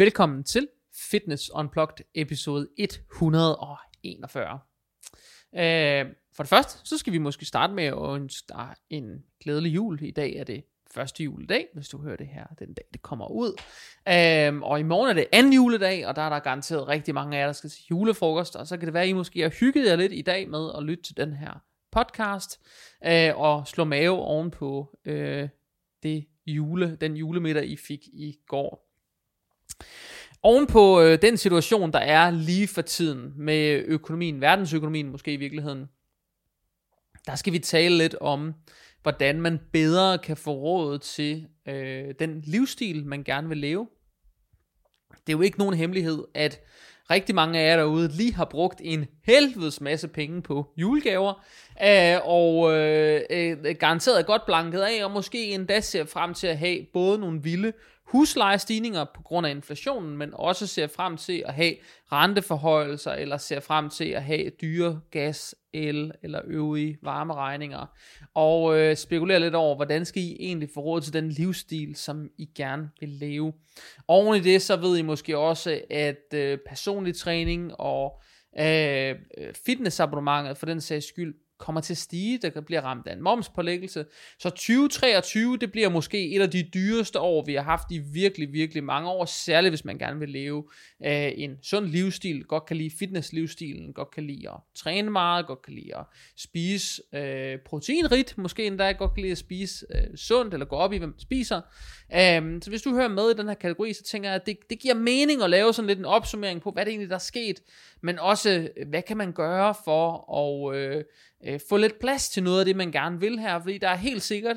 Velkommen til Fitness Unplugged episode 141. Øh, for det første, så skal vi måske starte med at ønske dig en glædelig jul. I dag er det første juledag, hvis du hører det her, den dag det kommer ud. Øhm, og i morgen er det anden juledag, og der er der garanteret rigtig mange af jer, der skal til julefrokost, og så kan det være, at I måske har hygget jer lidt i dag med at lytte til den her podcast, øh, og slå mave ovenpå øh, det jule, den julemiddag, I fik i går. Oven på øh, den situation, der er lige for tiden med økonomien, verdensøkonomien måske i virkeligheden, der skal vi tale lidt om, hvordan man bedre kan få råd til øh, den livsstil, man gerne vil leve. Det er jo ikke nogen hemmelighed, at rigtig mange af jer derude lige har brugt en helvedes masse penge på julegaver, øh, og øh, øh, garanteret godt blanket af, og måske endda ser frem til at have både nogle vilde huslejestigninger på grund af inflationen, men også ser frem til at have renteforhøjelser, eller ser frem til at have dyre gas, el eller øvrige varmeregninger, og øh, spekulerer lidt over, hvordan skal I egentlig få råd til den livsstil, som I gerne vil leve. Oven i det, så ved I måske også, at øh, personlig træning og øh, øh fitnessabonnementet for den sags skyld kommer til at stige, der bliver ramt af en momspålæggelse. Så 2023, det bliver måske et af de dyreste år, vi har haft i virkelig, virkelig mange år, særligt hvis man gerne vil leve øh, en sund livsstil, godt kan lide fitnesslivsstilen, godt kan lide at træne meget, godt kan lide at spise øh, proteinrigt, måske endda godt kan lide at spise øh, sundt, eller gå op i, hvem spiser. Øh, så hvis du hører med i den her kategori, så tænker jeg, at det, det giver mening at lave sådan lidt en opsummering på, hvad det egentlig der er sket, men også, hvad kan man gøre for at øh, øh, få lidt plads til noget af det, man gerne vil her, fordi der er helt sikkert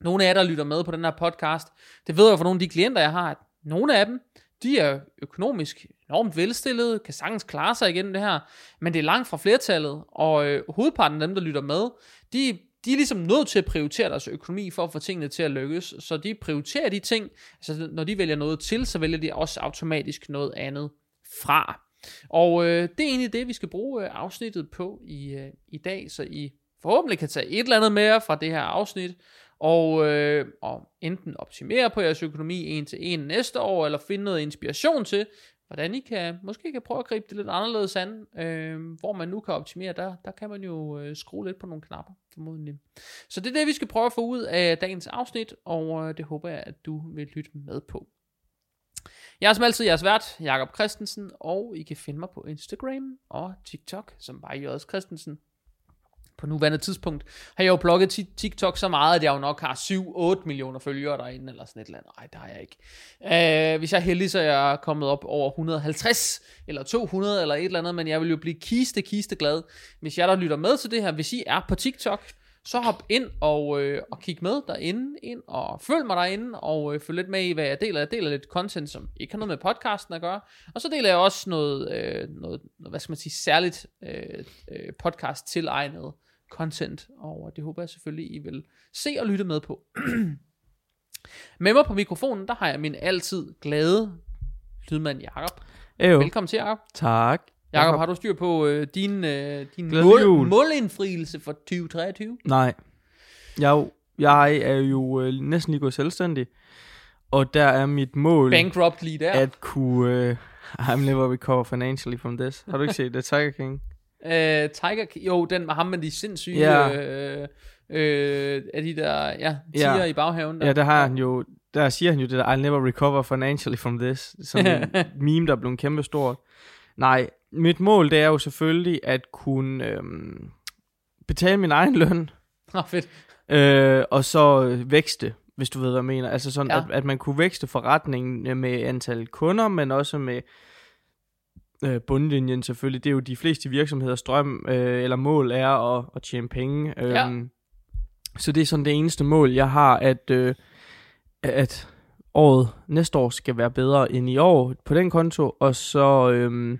nogle af jer, der lytter med på den her podcast, det ved jeg fra nogle af de klienter, jeg har, at nogle af dem, de er økonomisk enormt velstillede, kan sagtens klare sig igennem det her, men det er langt fra flertallet, og øh, hovedparten af dem, der lytter med, de, de er ligesom nødt til at prioritere deres økonomi for at få tingene til at lykkes, så de prioriterer de ting, altså når de vælger noget til, så vælger de også automatisk noget andet fra. Og øh, det er egentlig det, vi skal bruge øh, afsnittet på i, øh, i dag, så I forhåbentlig kan tage et eller andet mere fra det her afsnit, og, øh, og enten optimere på jeres økonomi en til en næste år, eller finde noget inspiration til, hvordan I kan, måske kan prøve at gribe det lidt anderledes an, øh, hvor man nu kan optimere, der, der kan man jo øh, skrue lidt på nogle knapper, formodentlig. Så det er det, vi skal prøve at få ud af dagens afsnit, og øh, det håber jeg, at du vil lytte med på. Jeg er som altid jeres vært, Jakob Christensen, og I kan finde mig på Instagram og TikTok, som bare J. Christensen. På nuværende tidspunkt har jeg jo blogget TikTok så meget, at jeg jo nok har 7-8 millioner følgere derinde, eller sådan et eller andet. Nej, det har jeg ikke. Øh, hvis jeg er heldig, så er jeg kommet op over 150, eller 200, eller et eller andet, men jeg vil jo blive kiste, kiste glad, hvis jeg der lytter med til det her. Hvis I er på TikTok, så hop ind og, øh, og kig med derinde, ind og følg mig derinde, og øh, følg lidt med i, hvad jeg deler. Jeg deler lidt content, som ikke har noget med podcasten at gøre. Og så deler jeg også noget, øh, noget hvad skal man sige, særligt øh, øh, podcast til egnet content, og det håber jeg selvfølgelig, I vil se og lytte med på. med mig på mikrofonen, der har jeg min altid glade lydmand Jakob. Velkommen til, Jakob. Tak. Jakob, har du styr på øh, din, øh, din mål, målindfrielse for 2023? Nej. Jeg, jeg er jo øh, næsten lige gået selvstændig, og der er mit mål... Bankrupt lige der. At kunne... Øh, I'm never recover financially from this. Har du ikke set det? Tiger King? Øh, Tiger King, jo, den med ham med de sindssyge... Yeah. Øh, øh, af de der, ja, tiger yeah. i baghaven. Der. Ja, der har han jo, der siger han jo det der, I'll never recover financially from this. Sådan en meme, der er blevet kæmpe stort. Nej, mit mål det er jo selvfølgelig at kunne øhm, betale min egen løn. Oh, fedt. Øh, og så vækste, hvis du ved, hvad jeg mener. Altså sådan, ja. at, at man kunne vækste forretningen med antal kunder, men også med øh, bundlinjen selvfølgelig. Det er jo de fleste virksomheders drøm øh, eller mål er at, at tjene penge. Øh, ja. Så det er sådan det eneste mål, jeg har, at, øh, at året næste år skal være bedre end i år på den konto, og så... Øh,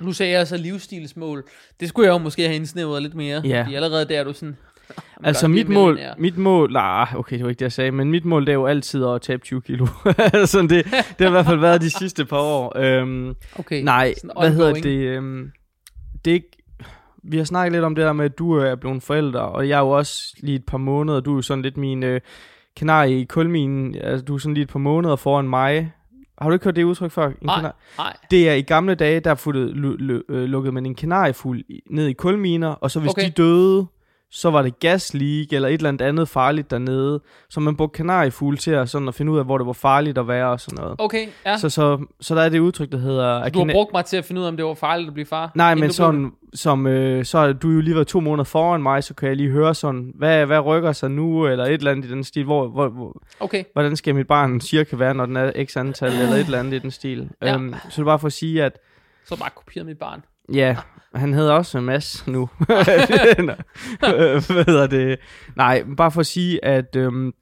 nu sagde jeg så livsstilsmål. Det skulle jeg jo måske have indsnævret lidt mere. Ja. Fordi allerede der er du sådan... Altså mit mål, mit mål, nej, okay, det var ikke det, jeg sagde, men mit mål, det er jo altid at tabe 20 kilo. sådan det, det har i hvert fald været de sidste par år. Øhm, okay. Nej, hvad hedder det? Øhm, det er ikke, vi har snakket lidt om det der med, at du er blevet forældre, og jeg er jo også lige et par måneder, du er sådan lidt min øh, kanarie i kulminen, altså du er sådan lige et par måneder foran mig, Har du ikke hørt det udtryk før? En Nej, kanar- nej. Det er i gamle dage, der lu- øh, lukkede man en kanariefugl ned i kulminer, og så hvis Okay. de døde, så var det gasleak eller et eller andet andet farligt dernede. Så man brugte kanariefugle til at, sådan at finde ud af, hvor det var farligt at være og sådan noget. Okay, ja. Så, så, så der er det udtryk, der hedder... at du har brugt mig til at finde ud af, om det var farligt at blive far? Nej, men du blev sådan, som, øh, så har du jo lige været to måneder foran mig, så kan jeg lige høre sådan, hvad, hvad rykker sig nu, eller et eller andet i den stil, hvor, hvor, hvor? Okay, hvordan skal mit barn cirka være, når den er x antal, eller et eller andet i den stil. Ja. Øhm, så det er bare for at sige, at så bare kopieret mit barn ja, han hedder også Mads nu. Hvad hedder det? Nej, bare for at sige, at øhm,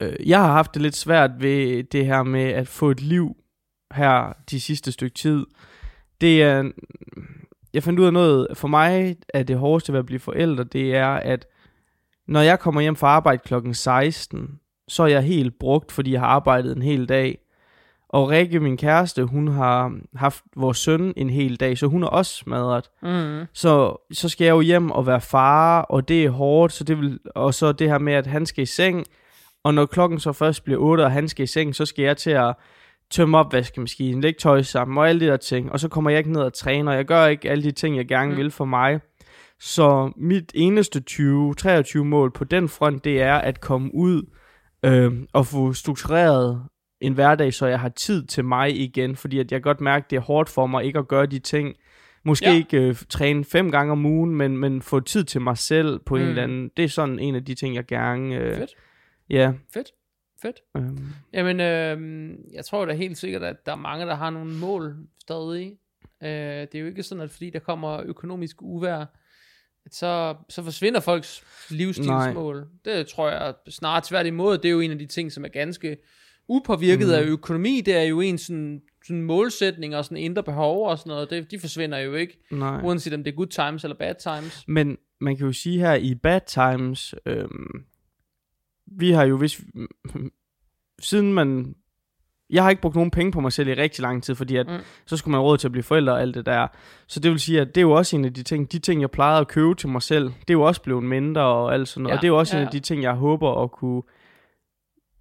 øh, jeg har haft det lidt svært ved det her med at få et liv her de sidste stykke tid. Det er, jeg fandt ud af noget, for mig er det hårdeste ved at blive forældre, det er, at når jeg kommer hjem fra arbejde klokken 16, så er jeg helt brugt, fordi jeg har arbejdet en hel dag. Og Rikke, min kæreste, hun har haft vores søn en hel dag, så hun er også smadret. Mm. Så, så skal jeg jo hjem og være far, og det er hårdt, så det vil, og så det her med, at han skal i seng, og når klokken så først bliver 8, og han skal i seng, så skal jeg til at tømme opvaskemaskinen, lægge tøj sammen, og alle de der ting, og så kommer jeg ikke ned og træner, og jeg gør ikke alle de ting, jeg gerne Mm. vil for mig. Så mit eneste 20-23 mål på den front, det er at komme ud øh, og få struktureret en hverdag, så jeg har tid til mig igen, fordi at jeg godt mærke, det er hårdt for mig ikke at gøre de ting, Måske Ja. ikke øh, træne fem gange om ugen, men, men få tid til mig selv på mm. en Mm. eller anden. Det er sådan en af de ting, jeg gerne... Øh, Fedt. Ja. Fedt. Fedt. Øhm, Jamen, øh, jeg tror da helt sikkert, at der er mange, der har nogle mål stadig. Øh, det er jo ikke sådan, at fordi der kommer økonomisk uvær, så, så forsvinder folks livsstilsmål. Det tror jeg snarere tværtimod. Det er jo en af de ting, som er ganske upåvirket mm. af økonomi. Det er jo en sådan, sådan målsætning og sådan indre behov og sådan noget. Det, de forsvinder jo ikke, nej. uanset om det er good times eller bad times. Men man kan jo sige her i bad times, øhm, vi har jo hvis siden man jeg har ikke brugt nogen penge på mig selv i rigtig lang tid, fordi at, Mm. så skulle man råd til at blive forældre og alt det der. Så det vil sige, at det er jo også en af de ting, de ting, jeg plejede at købe til mig selv, det er jo også blevet mindre og alt sådan noget. Ja, Og det er jo også ja, en af de ting, jeg håber at kunne...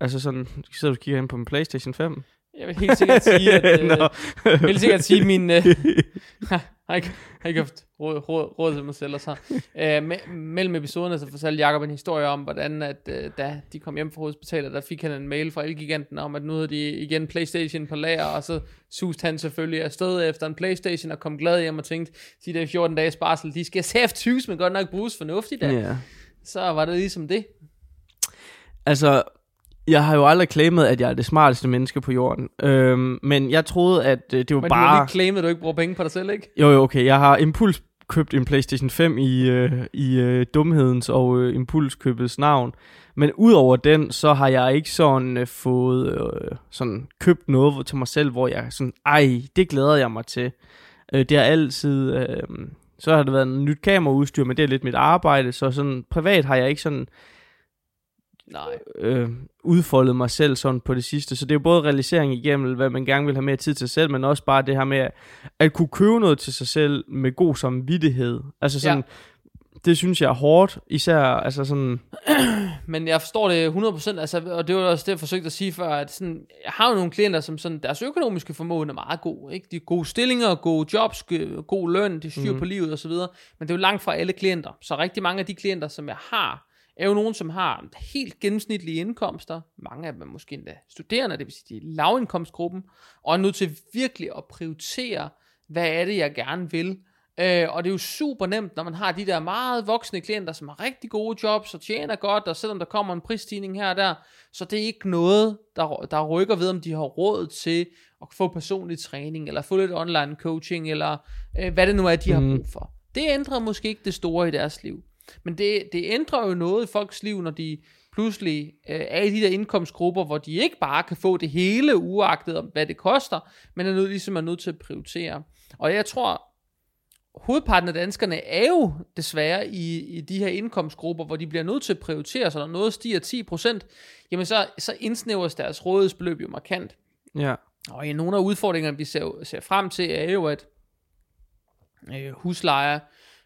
Altså sådan, sidder du kigger ind på min Playstation 5? Jeg vil helt sikkert sige, at... Øh, jeg vil sikkert sige, at min... Øh, har ikke, har ikke haft råd, råd, råd til mig selv og så. Øh, me, mellem episoderne så fortalte Jacob en historie om, hvordan at, øh, da de kom hjem fra hospitalet, der fik han en mail fra Elgiganten om, at nu havde de igen Playstation på lager, og så suste han selvfølgelig afsted efter en Playstation og kom glad hjem og tænkte, de der 14 dages barsel, de skal safe tyves, men godt nok bruges fornuftigt da. Ja. Så var det ligesom det. Altså, jeg har jo aldrig claimet, at jeg er det smarteste menneske på jorden. Øhm, men jeg troede, at øh, det var Men du har bare... lige claimet, at du ikke bruger penge på dig selv, ikke? Jo, jo, okay. Jeg har impuls købt en PlayStation 5 i, øh, i øh, dumhedens og øh, impulskøbets navn. Men udover den, så har jeg ikke sådan øh, fået øh, sådan købt noget til mig selv, hvor jeg sådan, ej, det glæder jeg mig til. Øh, det har altid, øh, så har det været en nyt kameraudstyr, men det er lidt mit arbejde, så sådan privat har jeg ikke sådan Nej. øh, udfoldet mig selv sådan på det sidste. Så det er jo både realisering igennem, hvad man gerne vil have mere tid til sig selv, men også bare det her med at, kunne købe noget til sig selv med god samvittighed. Altså sådan, ja. det synes jeg er hårdt, især altså sådan, Men jeg forstår det 100%, altså, og det var også det, jeg forsøgte at sige før, at sådan, jeg har jo nogle klienter, som sådan, deres økonomiske formåen er meget god, ikke? De er gode stillinger, gode jobs, god løn, de styr mm. på livet osv., men det er jo langt fra alle klienter. Så rigtig mange af de klienter, som jeg har, er jo nogen, som har helt gennemsnitlige indkomster. Mange af dem er måske endda studerende, det vil sige, de er lavindkomstgruppen, og er nødt til virkelig at prioritere, hvad er det, jeg gerne vil. Øh, og det er jo super nemt, når man har de der meget voksne klienter, som har rigtig gode jobs og tjener godt, og selvom der kommer en prisstigning her og der, så det er ikke noget, der, der rykker ved, om de har råd til at få personlig træning, eller få lidt online coaching, eller øh, hvad det nu er, de mm. har brug for. Det ændrer måske ikke det store i deres liv. Men det, det ændrer jo noget i folks liv, når de pludselig øh, er i de der indkomstgrupper, hvor de ikke bare kan få det hele, uagtet om hvad det koster, men er nødt, ligesom er nødt til at prioritere. Og jeg tror, hovedparten af danskerne er jo desværre i, i de her indkomstgrupper, hvor de bliver nødt til at prioritere, så når noget stiger 10%, jamen så, så indsnævres deres rådighedsbeløb jo markant. ja, Og en nogle af udfordringerne, vi ser, ser frem til, er jo, at øh, huslejer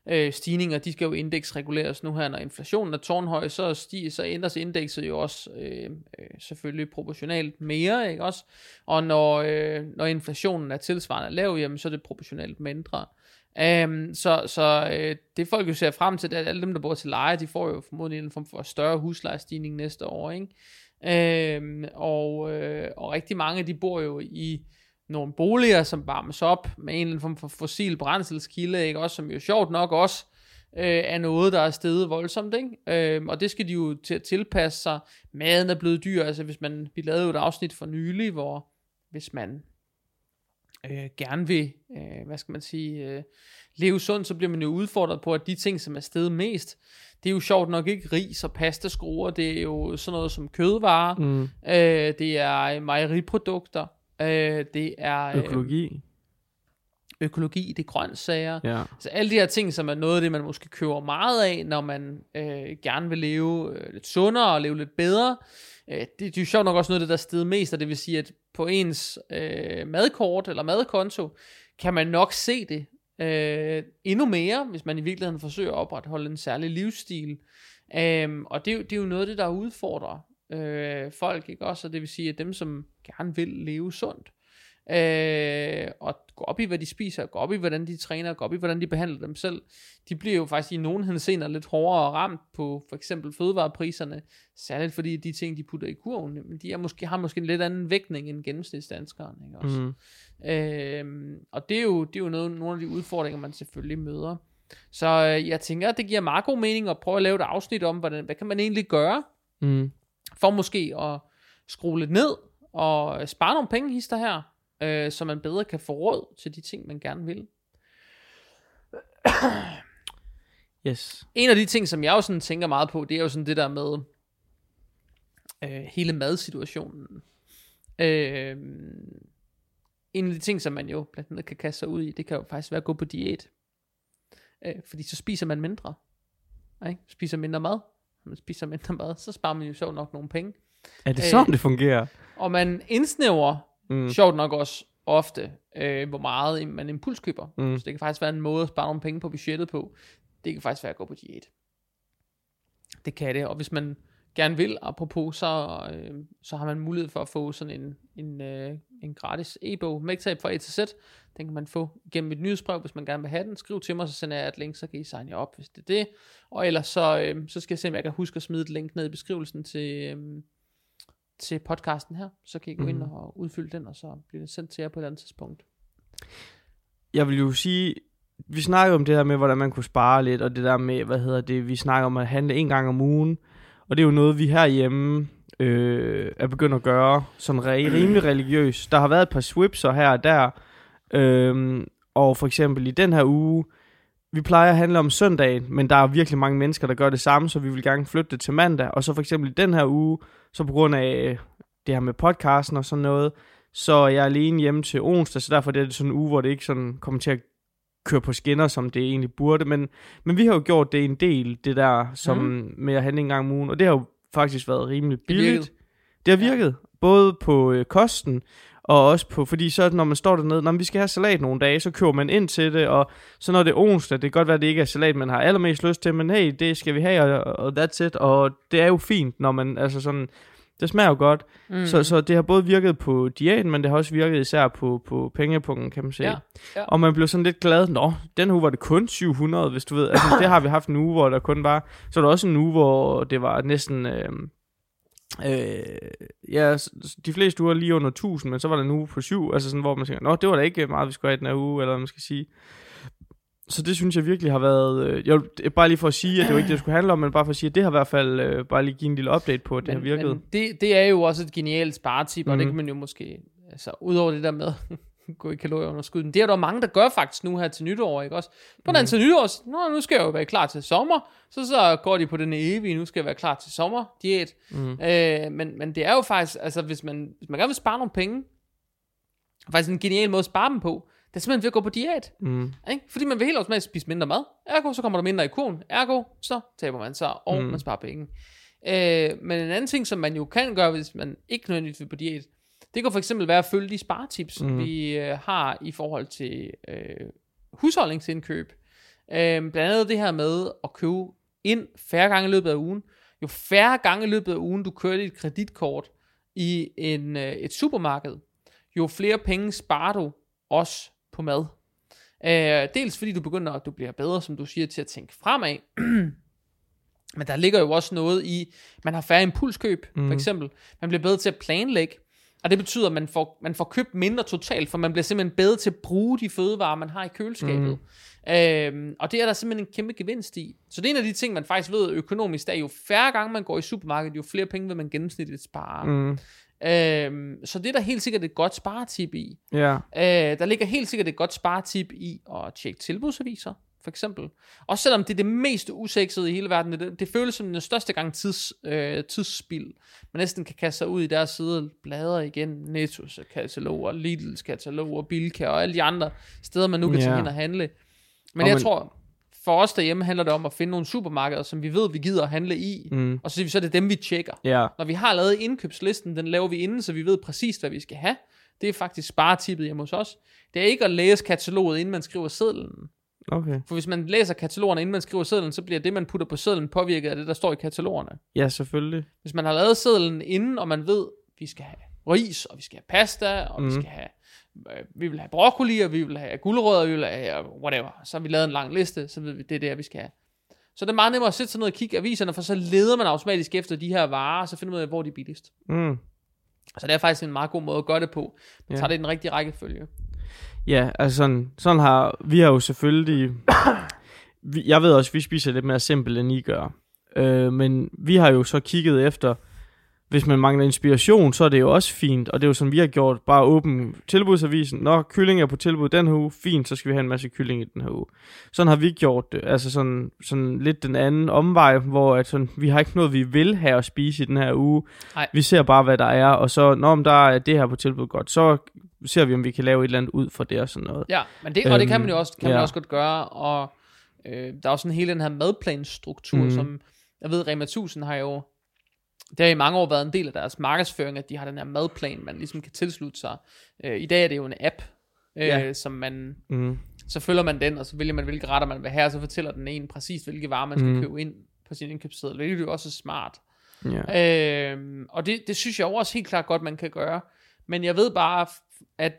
øh, stigninger, de skal jo indeksreguleres nu her, når inflationen er tårnhøj, så, stiger, så ændres indekset jo også øh, øh, selvfølgelig proportionalt mere, ikke også? Og når, øh, når inflationen er tilsvarende lav, jamen så er det proportionalt mindre. Um, så så øh, det folk jo ser frem til, det er alle dem, der bor til leje, de får jo formodentlig en form for større huslejestigning næste år, ikke? Um, og, øh, og rigtig mange, de bor jo i nogle boliger, som varmes op med en eller anden form for fossil brændselskilde, ikke? Også, som jo sjovt nok også øh, er noget, der er steget voldsomt, ikke? Øh, og det skal de jo til at tilpasse sig. Maden er blevet dyr, altså hvis man, vi lavede jo et afsnit for nylig, hvor hvis man øh, gerne vil, øh, hvad skal man sige, øh, leve sundt, så bliver man jo udfordret på, at de ting, som er steget mest, det er jo sjovt nok ikke ris og pastaskruer, det er jo sådan noget som kødvarer, mm. øh, det er mejeriprodukter, øh, det er... Øh, økologi. Økologi, det er grøntsager. Ja. Altså alle de her ting, som er noget af det, man måske køber meget af, når man øh, gerne vil leve øh, lidt sundere og leve lidt bedre. Øh, det, det er jo sjovt nok også noget af det, der er stedet mest, og det vil sige, at på ens øh, madkort eller madkonto, kan man nok se det øh, endnu mere, hvis man i virkeligheden forsøger at opretholde en særlig livsstil. Øh, og det, det er jo noget af det, der udfordrer øh, folk, ikke også? Og det vil sige, at dem, som gerne vil leve sundt, øh, og gå op i, hvad de spiser, gå op i, hvordan de træner, gå op i, hvordan de behandler dem selv, de bliver jo faktisk i nogen henseender lidt hårdere ramt på for eksempel fødevarepriserne, særligt fordi de ting, de putter i kurven, de er måske, har måske en lidt anden vægtning end gennemsnitsdanskeren, ikke også? Mm. Øh, og det er jo, det er jo noget, nogle af de udfordringer, man selvfølgelig møder. Så øh, jeg tænker, at det giver meget god mening at prøve at lave et afsnit om, hvordan, hvad kan man egentlig gøre, mm. For måske at skrue lidt ned, og spare nogle penge hister her, øh, så man bedre kan få råd til de ting, man gerne vil. Yes. En af de ting, som jeg jo sådan tænker meget på, det er jo sådan det der med øh, hele madsituationen. Øh, en af de ting, som man jo blandt andet kan kaste sig ud i, det kan jo faktisk være at gå på diæt. Øh, fordi så spiser man mindre. Ikke? Spiser mindre mad. Man spiser mindre mad, så sparer man jo sjovt nok nogle penge. Er det sådan, øh, det fungerer? Og man indsnæver Mm. Sjovt nok også ofte, øh, hvor meget man impulskøber. Mm. Så det kan faktisk være en måde at spare nogle penge på budgettet på. Det kan faktisk være at gå på diæt. Det kan det, og hvis man gerne vil, apropos, så, øh, så har man mulighed for at få sådan en, en, øh, en gratis e-bog, MakeTape fra A til Z. Den kan man få gennem et nyhedsbrev, hvis man gerne vil have den. Skriv til mig, så sender jeg et link, så kan I signe jer op, hvis det er det. Og ellers så, øh, så skal jeg se, om jeg kan huske at smide et link ned i beskrivelsen til, øh, til podcasten her, så kan I gå mm. ind mhm. og udfylde den, og så bliver det sendt til jer på et andet tidspunkt. Jeg vil jo sige, vi snakker om det her med, hvordan man kunne spare lidt, og det der med, hvad hedder det, vi snakker om at handle en gang om ugen, og det er jo noget, vi herhjemme øh, er begyndt at gøre, sådan re- rimelig religiøs. Der har været et par swipser her og der, øh, og for eksempel i den her uge, vi plejer at handle om søndagen, men der er virkelig mange mennesker, der gør det samme, så vi vil gerne flytte det til mandag. Og så for eksempel i den her uge, så på grund af det her med podcasten og sådan noget, så er jeg alene hjemme til onsdag, så derfor er det sådan en uge, hvor det ikke sådan kommer til at køre på skinner, som det egentlig burde. Men, men vi har jo gjort det en del, det der som mm. med at handle en gang om ugen, og det har jo faktisk været rimelig billigt. Det, har virket, både på øh, kosten, og også på, fordi så når man står dernede, når vi skal have salat nogle dage, så køber man ind til det, og så når det er onsdag, det kan godt være, at det ikke er salat, man har allermest lyst til, men hey, det skal vi have, og, og that's it, og det er jo fint, når man, altså sådan, det smager jo godt. Mm. Så, så det har både virket på diæten, men det har også virket især på, på pengepunkten, kan man sige. Ja, ja. Og man blev sådan lidt glad. Nå, den uge var det kun 700, hvis du ved. Altså, det har vi haft en uge, hvor der kun var... Så er der også en uge, hvor det var næsten... Øh, Øh, ja, de fleste uger lige under 1000, men så var der en uge på 7, altså sådan, hvor man tænker, nå, det var da ikke meget, vi skulle have den her uge, eller hvad man skal sige. Så det synes jeg virkelig har været, øh, jeg vil, bare lige for at sige, at det var ikke det, det skulle handle om, men bare for at sige, at det har i hvert fald, øh, bare lige give en lille update på, at det men, har virket. Men det, det er jo også et genialt sparetip, mm. og det mhm. kan man jo måske, altså udover det der med, gå i kalorieunderskud. Men det er der mange, der gør faktisk nu her til nytår, ikke også? På den mm. til nytår, Nå, nu skal jeg jo være klar til sommer, så så går de på den evige, nu skal jeg være klar til sommer, diæt. Mm. Øh, men, men det er jo faktisk, altså hvis man, hvis man gerne vil spare nogle penge, faktisk en genial måde at spare dem på, er simpelthen ved at gå på diæt. Mm. Ikke? Fordi man vil helt automatisk spise mindre mad. Ergo, så kommer der mindre i kurven. Ergo, så taber man sig, og mm. man sparer penge. Øh, men en anden ting, som man jo kan gøre, hvis man ikke nødvendigvis vil på diæt, det kan for eksempel være at følge de sparetips, mm. vi øh, har i forhold til øh, husholdningsindkøb. blandt andet det her med at købe ind færre gange i løbet af ugen. Jo færre gange i løbet af ugen, du kører dit kreditkort i en, øh, et supermarked, jo flere penge sparer du også på mad. Øh, dels fordi du begynder, at du bliver bedre, som du siger, til at tænke fremad. Men der ligger jo også noget i, man har færre impulskøb, mm. for eksempel. Man bliver bedre til at planlægge. Og det betyder, at man får, man får købt mindre totalt, for man bliver simpelthen bedre til at bruge de fødevarer, man har i køleskabet. Mm. Øhm, og det er der simpelthen en kæmpe gevinst i. Så det er en af de ting, man faktisk ved økonomisk, er jo færre gange man går i supermarkedet, jo flere penge vil man gennemsnitligt spare. Mm. Øhm, så det er der helt sikkert et godt sparetip i. Ja. Øh, der ligger helt sikkert et godt sparetip i at tjekke tilbudsaviser, for eksempel. Også selvom det er det mest usexede i hele verden, det, det føles som den største gang tids, øh, tidsspil. Man næsten kan kaste sig ud i deres side bladre igen, Nettos kataloger, Lidls kataloger, Bilka og alle de andre steder, man nu kan ja. tage hen og handle. Men og jeg men, tror, for os derhjemme handler det om at finde nogle supermarkeder, som vi ved, vi gider at handle i, mm. og så, så er det dem, vi tjekker. Ja. Når vi har lavet indkøbslisten, den laver vi inden, så vi ved præcis, hvad vi skal have. Det er faktisk sparetippet hjemme hos os. Det er ikke at læse kataloget, inden man skriver sedlen. Okay. For hvis man læser katalogerne, inden man skriver sedlen, så bliver det, man putter på sedlen, påvirket af det, der står i katalogerne. Ja, selvfølgelig. Hvis man har lavet sedlen inden, og man ved, vi skal have ris, og vi skal have pasta, og mm. vi skal have vi vil have broccoli, og vi vil have guldrødder, og vi vil have whatever. Så har vi lavet en lang liste, så ved vi, det er det, vi skal have. Så det er meget nemmere at sætte sig ned og kigge aviserne, for så leder man automatisk efter de her varer, og så finder man ud af, hvor de er billigst. Mm. Så det er faktisk en meget god måde at gøre det på. Man ja. tager det i den rigtige rækkefølge. Ja, altså sådan, sådan har, vi har jo selvfølgelig, vi, jeg ved også, vi spiser lidt mere simpelt, end I gør. Øh, men vi har jo så kigget efter, hvis man mangler inspiration, så er det jo også fint, og det er jo sådan, vi har gjort, bare åben tilbudsavisen, når kylling er på tilbud den her uge, fint, så skal vi have en masse kylling i den her uge. Sådan har vi gjort det, altså sådan, sådan lidt den anden omvej, hvor at sådan, vi har ikke noget, vi vil have at spise i den her uge. Ej. Vi ser bare, hvad der er, og så, når der er det her på tilbud godt, så ser vi, om vi kan lave et eller andet ud for det og sådan noget. Ja, men det, og øhm, det kan man jo også, kan ja. man også godt gøre, og øh, der er også sådan hele den her madplanstruktur, mm. som jeg ved, Rema 1000 har jo det har i mange år været en del af deres markedsføring, at de har den her madplan, man ligesom kan tilslutte sig. Øh, I dag er det jo en app, øh, ja. som man, mm. så følger man den, og så vælger man, hvilke retter man vil have, og så fortæller den en præcis, hvilke varer man skal mm. købe ind på sin indkøbsseddel, hvilket jo også er smart. Ja. Øh, og det, det synes jeg også helt klart godt, man kan gøre. Men jeg ved bare, at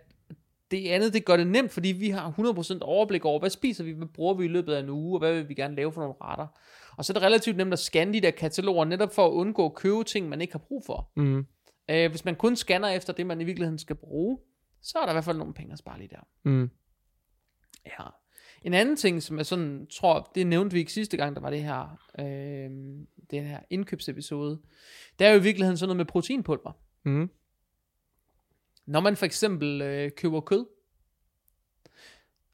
det andet, det gør det nemt, fordi vi har 100% overblik over, hvad spiser vi, hvad bruger vi i løbet af en uge, og hvad vil vi gerne lave for nogle retter. Og så er det relativt nemt at scanne de der kataloger, netop for at undgå at købe ting, man ikke har brug for. Mm. Øh, hvis man kun scanner efter det, man i virkeligheden skal bruge, så er der i hvert fald nogle penge at spare lige der. Mm. Ja. En anden ting, som jeg sådan tror, det nævnte vi ikke sidste gang, der var det her, øh, den her indkøbsepisode, det er jo i virkeligheden sådan noget med proteinpulver. Mm. Når man for eksempel øh, køber kød,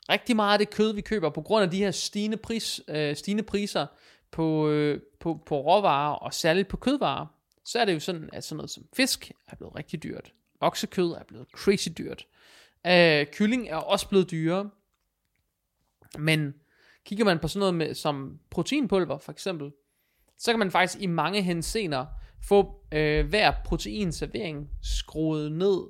rigtig meget af det kød, vi køber, på grund af de her stigende, pris, øh, stigende priser på, øh, på, på råvarer, og særligt på kødvarer, så er det jo sådan, at sådan noget som fisk er blevet rigtig dyrt. Oksekød er blevet crazy dyrt. Øh, kylling er også blevet dyrere. Men kigger man på sådan noget med, som proteinpulver for eksempel, så kan man faktisk i mange hensener få øh, hver proteinservering skruet ned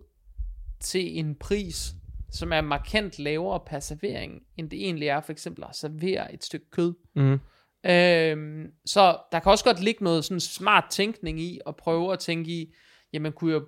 til en pris, som er markant lavere per servering, end det egentlig er for eksempel at servere et stykke kød. Mm. Øhm, så der kan også godt ligge noget sådan smart tænkning i, at prøve at tænke i, jamen kunne jeg,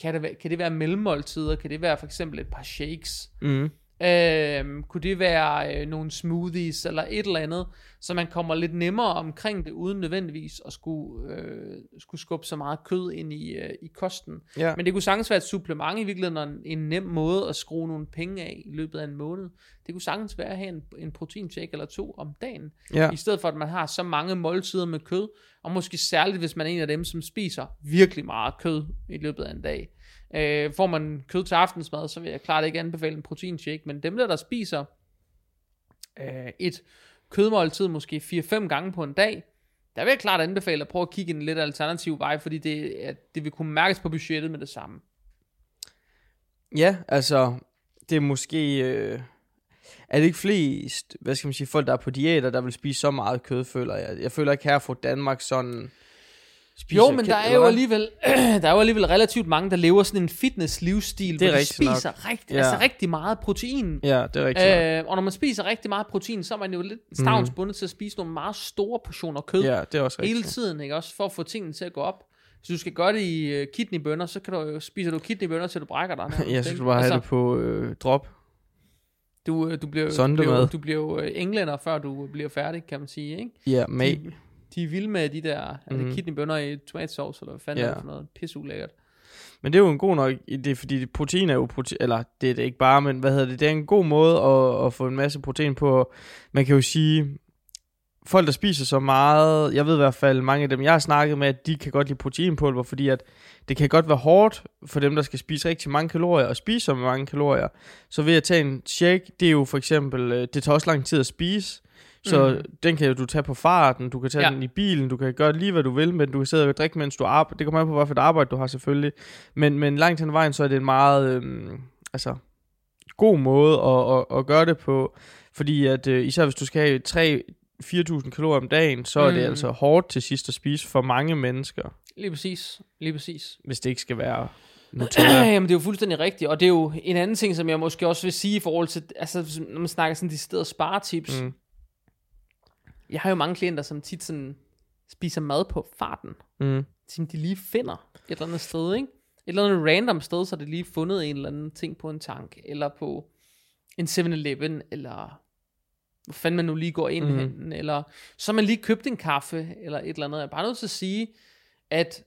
kan det, være, kan det være mellemmåltider, kan det være for eksempel et par shakes, mm øhm, kunne det være øh, nogle smoothies, eller et eller andet, så man kommer lidt nemmere omkring det, uden nødvendigvis at skulle, øh, skulle skubbe så meget kød ind i, øh, i kosten. Ja. Men det kunne sagtens være et supplement i virkeligheden, og en, en nem måde at skrue nogle penge af i løbet af en måned. Det kunne sagtens være at have en, en proteinshake eller to om dagen, ja. i stedet for at man har så mange måltider med kød, og måske særligt hvis man er en af dem, som spiser virkelig meget kød i løbet af en dag. Øh, får man kød til aftensmad, så vil jeg klart ikke anbefale en proteinshake, men dem der, der spiser øh, et kødmåltid måske 4-5 gange på en dag, der vil jeg klart anbefale at prøve at kigge en lidt alternativ vej, fordi det, at det vil kunne mærkes på budgettet med det samme. Ja, altså, det er måske... Øh, er det ikke flest, hvad skal man sige, folk, der er på diæter, der vil spise så meget kød, føler jeg. Jeg føler ikke her fra Danmark sådan spiser Jo, men der er jo alligevel, der er jo alligevel relativt mange, der lever sådan en fitness-livsstil, hvor de nok. spiser rigt, Ja. altså rigtig meget protein. Ja, det er rigtigt. Øh, Øh, og når man spiser rigtig meget protein, så er man jo lidt stavnsbundet til at spise nogle meget store portioner kød ja, det er også hele rigtigt. tiden, ikke? Også for at få tingene til at gå op. Hvis du skal gøre det i uh, kidneybønner, så kan du spiser du kidneybønner, til du brækker dig. nærmest, Ja, så skal du bare have det på øh, drop. Du, øh, du bliver, du bliver, du bliver jo øh, englænder, før du bliver færdig, kan man sige, ikke? Ja, med. De, de er vilde med de der mm. Mhm. det kidneybønner i tomatsauce, eller hvad fanden Ja. er det for noget pisseulækkert. Men det er jo en god nok idé, fordi protein er jo protein, eller det er det ikke bare, men hvad hedder det, det er en god måde at, at få en masse protein på. Man kan jo sige, folk der spiser så meget, jeg ved i hvert fald mange af dem, jeg har snakket med, at de kan godt lide proteinpulver, fordi at det kan godt være hårdt for dem, der skal spise rigtig mange kalorier, og spise så mange kalorier. Så ved at tage en shake, det er jo for eksempel, øh, det tager også lang tid at spise, så mm. den kan du tage på farten, du kan tage Ja. den i bilen, du kan gøre lige hvad du vil, men du kan sidde og drikke, mens du arbejder. Det kommer an på, hvad for et arbejde du har selvfølgelig. Men, men langt hen vejen, så er det en meget øhm, altså, god måde at, at, at gøre det på. Fordi at øh, især hvis du skal have 3 4.000 kalorier om dagen, så er det Mm. altså hårdt til sidst at spise for mange mennesker, Lige præcis. Lige præcis. hvis det ikke skal være. Jamen, det er jo fuldstændig rigtigt, og det er jo en anden ting, som jeg måske også vil sige i forhold til, altså, når man snakker sådan de steder sparetips. Mm. Jeg har jo mange klienter, som tit sådan spiser mad på farten, Mm. som de lige finder et eller andet sted, ikke? Et eller andet random sted, så har de lige fundet en eller anden ting på en tank, eller på en 7-Eleven, eller hvor fanden man nu lige går ind mm. hen, eller så har man lige købt en kaffe, eller et eller andet. Jeg er bare nødt til at sige, at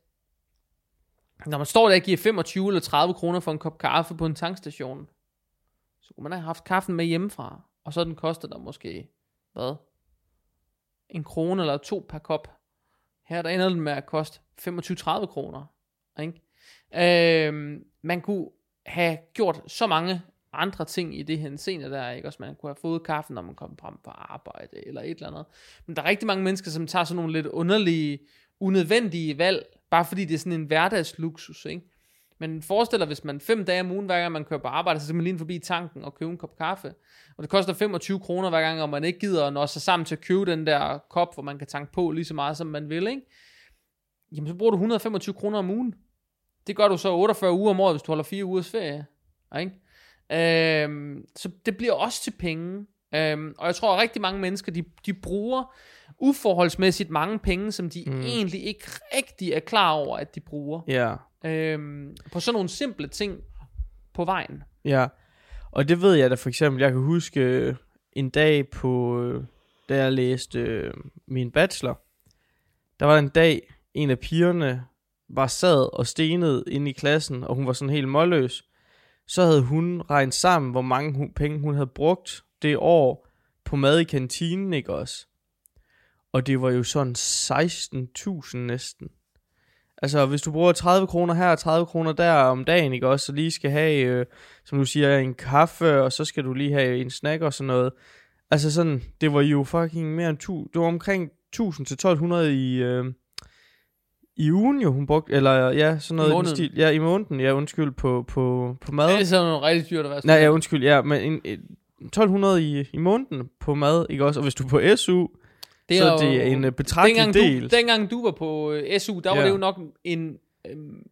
når man står der og giver 25 eller 30 kroner for en kop kaffe på en tankstation, så kunne man have haft kaffen med hjemmefra, og så den koster der måske, hvad? En krone eller to per kop. Her der ender den med at koste 25-30 kroner. Ikke? Øhm, man kunne have gjort så mange andre ting i det her scene der, ikke? Også man kunne have fået kaffe, når man kom frem på arbejde, eller et eller andet. Men der er rigtig mange mennesker, som tager sådan nogle lidt underlige, unødvendige valg, bare fordi det er sådan en hverdagsluksus, ikke? Men forestil dig, hvis man fem dage om ugen, hver gang man kører på arbejde, så skal man lige forbi tanken og købe en kop kaffe. Og det koster 25 kroner hver gang, og man ikke gider at nå sig sammen til at købe den der kop, hvor man kan tanke på lige så meget, som man vil, ikke? Jamen, så bruger du 125 kroner om ugen. Det gør du så 48 uger om året, hvis du holder 4 ugers ferie. Ikke? Øhm, så det bliver også til penge. Øhm, og jeg tror, at rigtig mange mennesker, de, de bruger uforholdsmæssigt mange penge, som de mm. Egentlig ikke rigtig er klar over, at de bruger. Ja, Øhm, på sådan nogle simple ting på vejen. ja. Og det ved jeg da for eksempel, jeg kan huske øh, en dag på, øh, da jeg læste øh, min bachelor, der var en dag, en af pigerne var sad og stenede inde i klassen, og hun var sådan helt målløs. Så havde hun regnet sammen, hvor mange hun, penge hun havde brugt det år på mad i kantinen, ikke også? Og det var jo sådan 16.000 næsten. Altså, hvis du bruger 30 kroner her og 30 kroner der om dagen, ikke også, så lige skal have, øh, som du siger, en kaffe, og så skal du lige have en snack og sådan noget. Altså sådan, det var jo fucking mere end tu, det var omkring 1000 til 1200 i, øh, i ugen jo, hun brugte, eller ja, sådan noget i, måneden. stil. Ja, i måneden, ja, undskyld, på, på, på mad. Det er sådan noget rigtig dyrt at være Nej, ja, undskyld, ja, men en, en, 1200 i, i måneden på mad, ikke også? Og hvis du er på SU, det så er er det jo- en øh, betragtelig dengang del. Du, dengang du var på øh, SU, der var Ja. det jo nok en, øhm,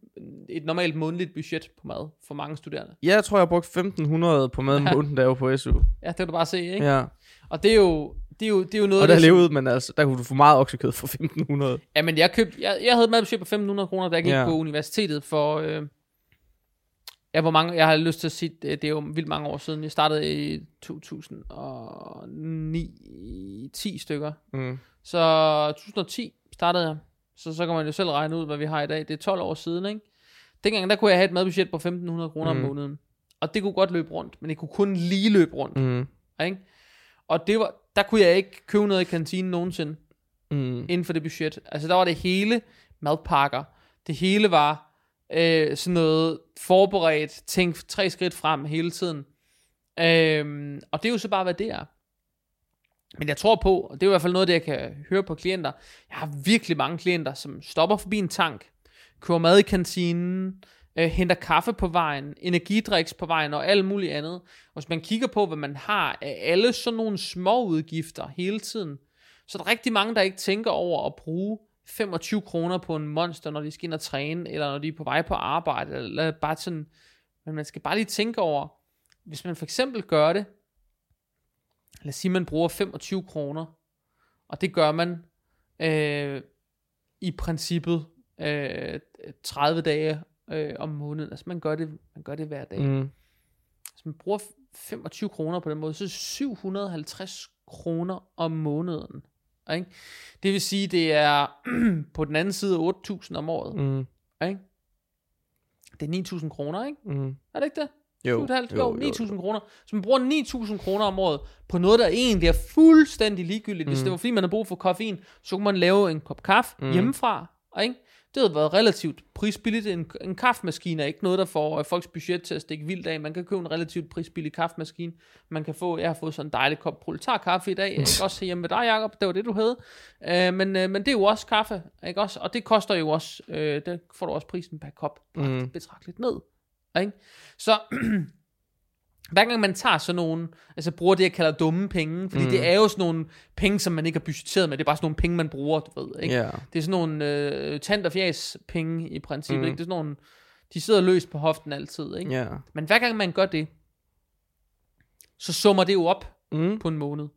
et normalt månedligt budget på mad for mange studerende. Ja, jeg tror, jeg har brugt 1500 på mad om Ja. måneden, da jeg var på SU. Ja, det kan du bare se, ikke? Ja. Og det er jo, det er jo, det er jo noget Og der som- levede man altså, der kunne du få meget oksekød for 1500. Ja, men jeg købte, jeg, jeg havde et madbudget på 1500 kroner, da jeg gik Ja. på universitetet for, øh, ja, hvor mange, jeg har lyst til at sige, det, er jo vildt mange år siden. Jeg startede i 2009, 10 stykker. Mm. Så 2010 startede jeg. Så, så kan man jo selv regne ud, hvad vi har i dag. Det er 12 år siden, ikke? Dengang, der kunne jeg have et madbudget på 1500 kroner mm. Om måneden. Og det kunne godt løbe rundt, men det kunne kun lige løbe rundt. Mm. ikke? Og det var, der kunne jeg ikke købe noget i kantinen nogensinde Mm. inden for det budget. Altså der var det hele madpakker. Det hele var øh, sådan noget forberedt, tænk tre skridt frem hele tiden. Øh, og det er jo så bare, hvad det er. Men jeg tror på, og det er i hvert fald noget, det jeg kan høre på klienter, jeg har virkelig mange klienter, som stopper forbi en tank, kører mad i kantinen, øh, henter kaffe på vejen, energidriks på vejen og alt muligt andet. Og hvis man kigger på, hvad man har af alle sådan nogle små udgifter hele tiden, så er der rigtig mange, der ikke tænker over at bruge 25 kroner på en monster, når de skal ind og træne, eller når de er på vej på arbejde, eller bare sådan, men man skal bare lige tænke over, hvis man for eksempel gør det, lad os sige, man bruger 25 kroner, og det gør man øh, i princippet øh, 30 dage øh, om måneden, altså man gør det, man gør det hver dag. Mm. Hvis man bruger 25 kroner på den måde, så er det 750 kroner om måneden. Ikke? Det vil sige, det er på den anden side 8.000 om året. Mm. Ikke? Det er 9.000 kroner, ikke? Mm. Er det ikke det? Jo, 7,5? jo, Jo, jo, 9.000 kroner. Så man bruger 9.000 kroner om året på noget, der egentlig er fuldstændig ligegyldigt. Hvis Mm. det var fordi, man har brug for koffein, så kunne man lave en kop kaffe mm. hjemmefra. Ikke? Det havde været relativt prisbilligt. En, en kaffemaskine er ikke noget, der får øh, folks budget til at stikke vildt af. Man kan købe en relativt prisbillig kaffemaskine. Man kan få, jeg har fået sådan en dejlig kop proletarkaffe i dag. Ikke også hjemme med dig, Jacob. Det var det, du havde. Øh, men, øh, men det er jo også kaffe. Ikke også? Og det koster jo også, øh, det får du også prisen per kop mm. betragteligt ned. Ikke? Så hver gang man tager sådan nogle, altså bruger det, jeg kalder dumme penge, fordi Mm. det er jo sådan nogle penge, som man ikke har budgetteret med, det er bare sådan nogle penge, man bruger, du ved, ikke? Ja. Det er sådan nogle øh, tant og fjæs penge i princippet, Mm. ikke? Det er sådan nogle, de sidder løst på hoften altid, ikke? Ja. Men hver gang man gør det, så summer det jo op Mm. på en måned.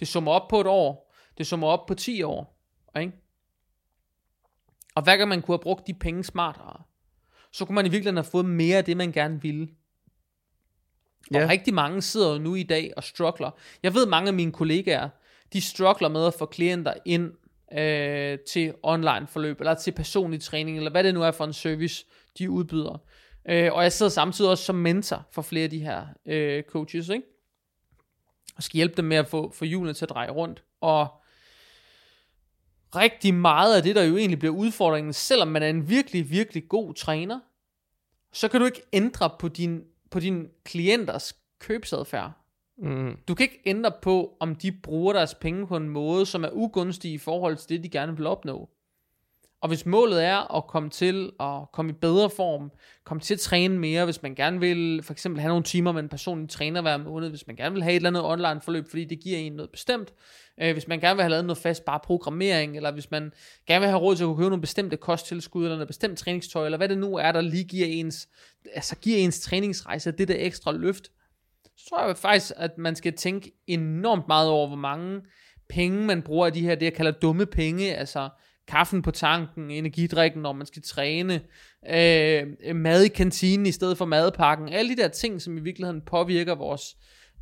Det summer op på et år. Det summer op på 10 år. Ikke? Og hver gang man kunne have brugt de penge smartere, så kunne man i virkeligheden have fået mere af det, man gerne ville. Og Ja. rigtig mange sidder jo nu i dag og struggler. Jeg ved, mange af mine kollegaer, de struggler med at få klienter ind øh, til online forløb, eller til personlig træning, eller hvad det nu er for en service, de udbyder. Øh, og jeg sidder samtidig også som mentor for flere af de her øh, coaches, ikke? og skal hjælpe dem med at få, få hjulene til at dreje rundt. Og rigtig meget af det, der jo egentlig bliver udfordringen, selvom man er en virkelig, virkelig god træner, så kan du ikke ændre på din, på din klienters købsadfærd. Mm. Du kan ikke ændre på, om de bruger deres penge på en måde, som er ugunstig i forhold til det, de gerne vil opnå. Og hvis målet er at komme til at komme i bedre form, komme til at træne mere, hvis man gerne vil for eksempel have nogle timer med en personlig træner hver måned, hvis man gerne vil have et eller andet online forløb, fordi det giver en noget bestemt, øh, hvis man gerne vil have lavet noget fast bare programmering, eller hvis man gerne vil have råd til at kunne købe nogle bestemte kosttilskud, eller noget bestemt træningstøj, eller hvad det nu er, der lige giver ens, altså giver ens træningsrejse det der ekstra løft, så tror jeg faktisk, at man skal tænke enormt meget over, hvor mange penge man bruger af de her, det jeg kalder dumme penge, altså kaffen på tanken, energidrikken, når man skal træne, øh, mad i kantinen i stedet for madpakken, alle de der ting, som i virkeligheden påvirker vores,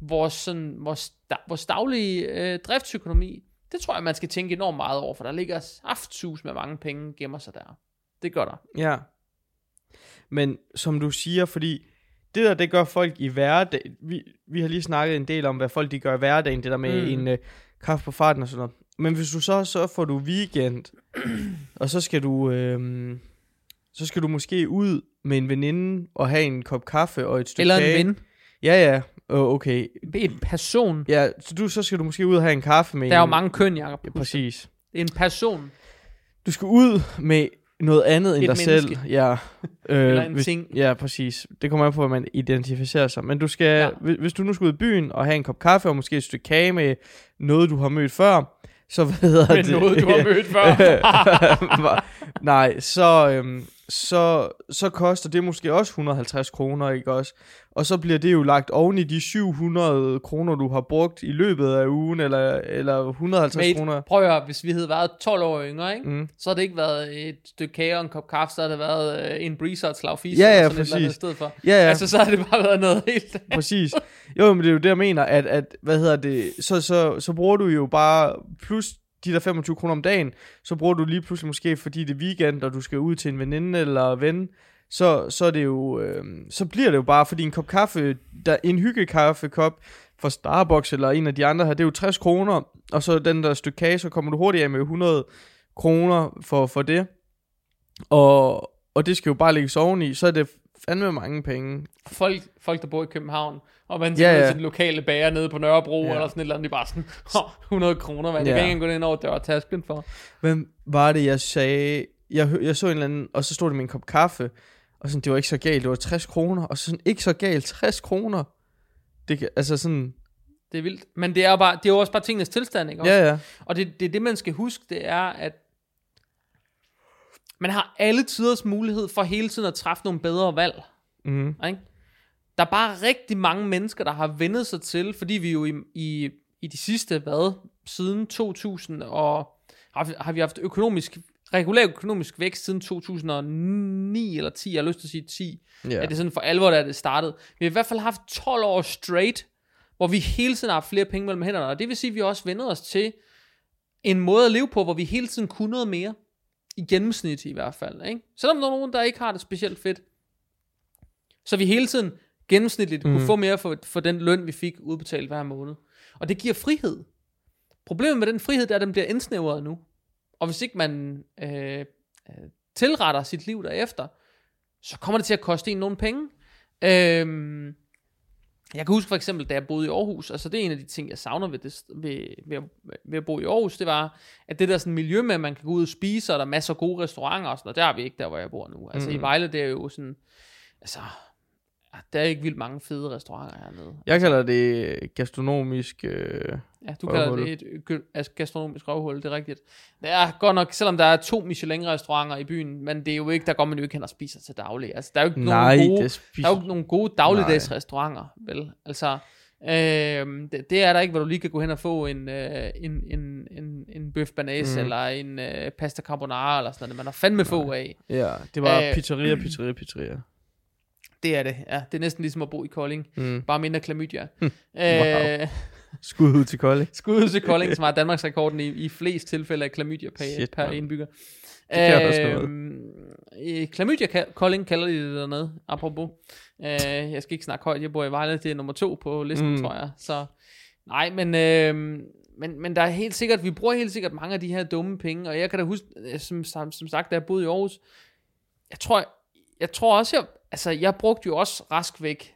vores, sådan, vores, da, vores daglige øh, driftsøkonomi, det tror jeg, man skal tænke enormt meget over, for der ligger saftsus med mange penge gemmer sig der. Det gør der. Ja. Men som du siger, fordi det der, det gør folk i hverdag. Vi, vi har lige snakket en del om, hvad folk de gør i hverdagen, det der med mm. En uh, kaffe på farten og sådan noget. Men hvis du så, så får du weekend, og så skal du, øhm, så skal du måske ud med en veninde og have en kop kaffe og et stykke Eller kage. en ven. Ja, ja. Oh, okay. En person. Ja, så, du, så skal du måske ud og have en kaffe med Der er jo en... mange køn, Jacob. Ja, præcis. En person. Du skal ud med noget andet end Et dig menneske. selv. Ja. Øh, Eller en ting. Ja, præcis. Det kommer an på, hvordan man identificerer sig. Men du skal, ja. Ja. hvis, hvis du nu skal ud i byen og have en kop kaffe og måske et stykke kage med noget, du har mødt før, så hvad hedder Med det? noget, du har mødt før. Nej, så, øhm, så, så koster det måske også 150 kroner, ikke også? Og så bliver det jo lagt oven i de 700 kroner, du har brugt i løbet af ugen, eller, eller 150 Mate, kroner. prøv at høre, hvis vi havde været 12 år yngre, ikke? Mm. så har det ikke været et stykke kage og en kop kaffe, så har det været øh, en breezer og et slag fis, Ja, ja, eller sådan et eller andet præcis. i stedet for. Ja, ja. Altså, så har det bare været noget helt... Præcis. Jo, men det er jo det, jeg mener, at, at hvad hedder det, så, så, så bruger du jo bare, plus de der 25 kroner om dagen, så bruger du lige pludselig måske, fordi det er weekend, og du skal ud til en veninde eller ven, så, så er det jo, øh, så bliver det jo bare, fordi en kop kaffe, der, en hyggekaffekop fra Starbucks eller en af de andre her, det er jo 60 kroner, og så den der stykke kage, så kommer du hurtigt af med 100 kroner for, for det, og, og det skal jo bare lægges oveni, så er det fandme mange penge. Folk, folk, der bor i København, og man Ja, ja, den lokale bager nede på Nørrebro, Ja. eller sådan et eller andet, de bare sådan, "Åh, 100 kroner? Det Ja. kan ikke engang gå ind over dørtasken for. Hvem var det, jeg sagde? Jeg, jeg så en eller anden, og så stod det med en kop kaffe, og sådan, det var ikke så galt, det var 60 kroner, og så sådan, ikke så galt, 60 kroner. Det kan, altså sådan, Det er vildt. Men det er, jo bare, det er jo også bare tingenes tilstand, ikke? Også? ja, ja. Og det, det det, man skal huske, det er, at Man har alle tiders mulighed for hele tiden at træffe nogle bedre valg. Mm. Ikke? Der er bare rigtig mange mennesker, der har vendet sig til, fordi vi jo i, i, i de sidste, hvad, siden 2000, og har, har vi haft økonomisk, regulær økonomisk vækst siden 2009 eller 10, jeg har lyst til at sige 10, Ja. er det sådan for alvor, da det startede. Vi har i hvert fald haft 12 år straight, hvor vi hele tiden har haft flere penge mellem hænderne, og det vil sige, at vi også vendet os til en måde at leve på, hvor vi hele tiden kunne noget mere, i gennemsnit i hvert fald, ikke? Selvom der er nogen, der ikke har det specielt fedt, så vi hele tiden gennemsnitligt mm. kunne få mere for, for den løn, vi fik udbetalt hver måned. Og det giver frihed. Problemet med den frihed, det er, at den bliver indsnævret nu. Og hvis ikke man øh, øh, tilretter sit liv derefter, så kommer det til at koste en nogle penge. Øhm, jeg kan huske for eksempel, da jeg boede i Aarhus, altså det er en af de ting, jeg savner ved, det, ved, ved, at, ved at bo i Aarhus, det var, at det der sådan miljø med, at man kan gå ud og spise, og der er masser af gode restauranter og sådan noget, der har vi ikke der, hvor jeg bor nu. Altså mm. i Vejle, det er jo sådan, altså, der er ikke vildt mange fede restauranter hernede. Jeg kalder det gastronomisk... Øh, Ja, du kalder det et altså gastronomisk røvhul, det er rigtigt. Det er godt nok, selvom der er to Michelin-restauranter i byen, men det er jo ikke, der går man jo ikke hen og spiser til daglig. Altså, der er jo ikke nej, nogen gode, spiser... der er jo ikke nogen gode dagligdags restauranter, vel? Altså, øh, det, det, er der ikke, hvor du lige kan gå hen og få en, øh, en, en, en, en bøf banase, Mm. eller en øh, pasta carbonara, eller sådan noget. Man har fandme få af. Ja, det var Øh, pizzeria, pizzeria, pizzeria. Det er det, ja. Det er næsten ligesom at bo i Kolding. Mm. Bare mindre klamydia. Wow. øh, Skud ud til Kolding. Skud til Kolding, som har Danmarks rekorden i, i flest tilfælde af klamydia per, Shit, per mand. indbygger. i Klamydia Kolding kalder de det dernede, apropos. Øh, jeg skal ikke snakke højt, jeg bor i Vejle, det er nummer to på listen, Mm. mm. tror jeg. Så nej, men, øh, men, men der er helt sikkert, vi bruger helt sikkert mange af de her dumme penge, og jeg kan da huske, øh, som, som, som sagt, da jeg boede i Aarhus, jeg tror, jeg tror også, jeg, altså jeg brugte jo også rask væk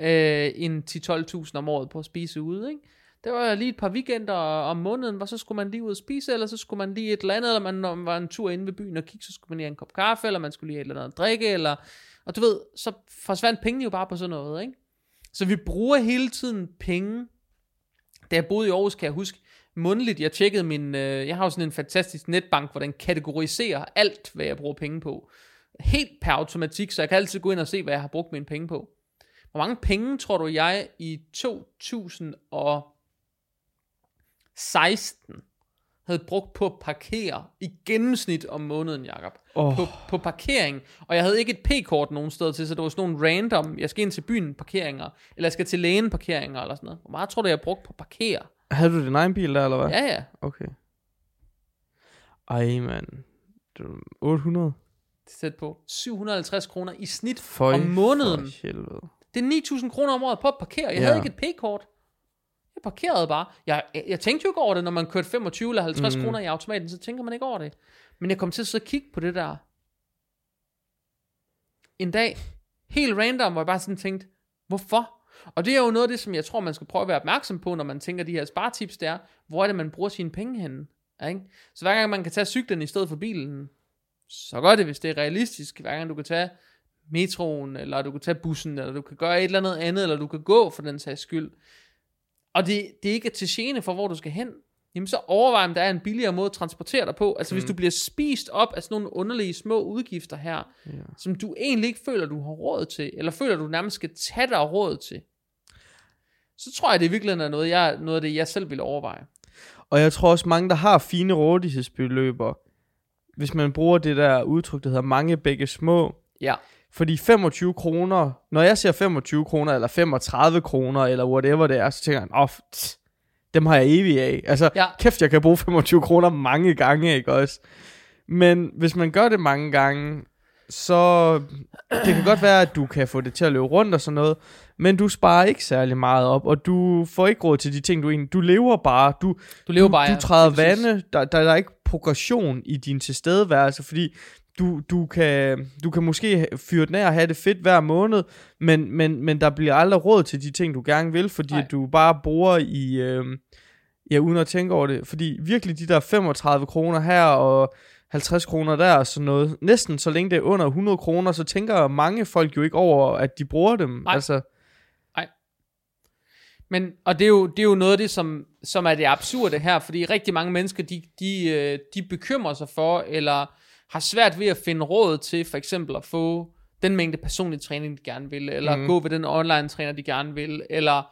øh, en 10-12.000 om året på at spise ude, ikke? Det var lige et par weekender om måneden, hvor så skulle man lige ud og spise, eller så skulle man lige et eller andet, eller man, når man var en tur inde ved byen og kigge, så skulle man lige have en kop kaffe, eller man skulle lige have et eller andet at drikke, eller, og du ved, så forsvandt pengene jo bare på sådan noget, ikke? Så vi bruger hele tiden penge. Da jeg boede i Aarhus, kan jeg huske, mundligt, jeg tjekkede min, øh, jeg har jo sådan en fantastisk netbank, hvor den kategoriserer alt, hvad jeg bruger penge på. Helt per automatik, så jeg kan altid gå ind og se, hvad jeg har brugt mine penge på. Hvor mange penge tror du, jeg i 2016 havde brugt på at parkere i gennemsnit om måneden, Jacob? Åh, På, på parkering. Og jeg havde ikke et p-kort nogen steder til, så det var sådan nogle random, jeg skal ind til byen parkeringer, eller jeg skal til lægen parkeringer, eller sådan noget. Hvor meget tror du, jeg har brugt på at parkere? havde du din egen bil der, eller hvad? Ja, ja. Okay. Ej, mand. Det var 800? Det er tæt på. 750 kroner i snit Føj, om måneden. For helvede. Det er 9.000 kroner om året på at parkere. Jeg Ja. havde ikke et p-kort. Jeg parkerede bare. Jeg, jeg, jeg tænkte jo ikke over det, når man kørte 25 eller 50 Mm. kroner i automaten, så tænker man ikke over det. Men jeg kom til at sidde og kigge på det der. En dag, helt random, hvor jeg bare sådan tænkte, hvorfor? Og det er jo noget af det, som jeg tror, man skal prøve at være opmærksom på, når man tænker de her sparetips, det er, hvor er det, man bruger sine penge henne? Ikke? Så hver gang man kan tage cyklen i stedet for bilen, så gør det, hvis det er realistisk. Hver gang du kan tage metroen, eller du kan tage bussen, eller du kan gøre et eller andet andet, eller du kan gå for den sags skyld. Og det, det ikke er til gene for, hvor du skal hen. Jamen så overvej, om der er en billigere måde at transportere dig på. Altså mm. hvis du bliver spist op af sådan nogle underlige små udgifter her, Ja. som du egentlig ikke føler, du har råd til, eller føler, du nærmest skal tage dig råd til, så tror jeg, det i virkeligheden er noget, jeg, noget af det, jeg selv vil overveje. Og jeg tror også, mange, der har fine rådighedsbeløber, hvis man bruger det der udtryk, der hedder mange begge små, Ja. Fordi 25 kroner, når jeg ser 25 kroner, eller 35 kroner, eller whatever det er, så tænker jeg, åh, oh, dem har jeg evig af. Altså, Ja. kæft, jeg kan bruge 25 kroner mange gange, ikke også? Men hvis man gør det mange gange, så det kan godt være, at du kan få det til at løbe rundt og sådan noget, men du sparer ikke særlig meget op, og du får ikke råd til de ting, du egentlig... Du lever bare, du, Du lever du, bare, du ja. træder vande, der, der, der er ikke progression i din tilstedeværelse, fordi du, du, kan, du kan måske fyre den af og have det fedt hver måned, men, men, men der bliver aldrig råd til de ting, du gerne vil, fordi Nej. du bare bruger i, øh, ja, uden at tænke over det, fordi virkelig de der 35 kroner her og 50 kroner der og sådan noget, næsten så længe det er under 100 kroner, så tænker mange folk jo ikke over, at de bruger dem. Nej. Altså, Men, og det er, jo, det er jo noget af det, som, som er det absurde her, fordi rigtig mange mennesker, de, de, øh, de bekymrer sig for, eller har svært ved at finde råd til for eksempel at få den mængde personlig træning, de gerne vil, eller mm. gå ved den online træner, de gerne vil, eller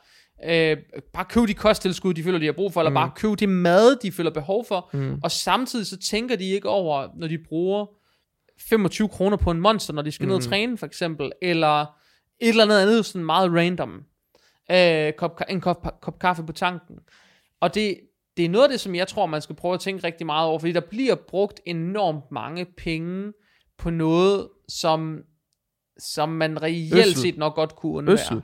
øh, bare købe de kosttilskud, de føler, de har brug for, eller mm. bare købe det mad, de føler behov for, mm. og samtidig så tænker de ikke over, når de bruger 25 kroner på en monster, når de skal mm. ned og træne, for eksempel, eller et eller andet andet, sådan meget random. Øh, kop, en kop, kop kaffe på tanken. Og det, det er noget af det, som jeg tror, man skal prøve at tænke rigtig meget over, fordi der bliver brugt enormt mange penge på noget, som, som man reelt Øssel. set nok godt kunne undvære. Øssel.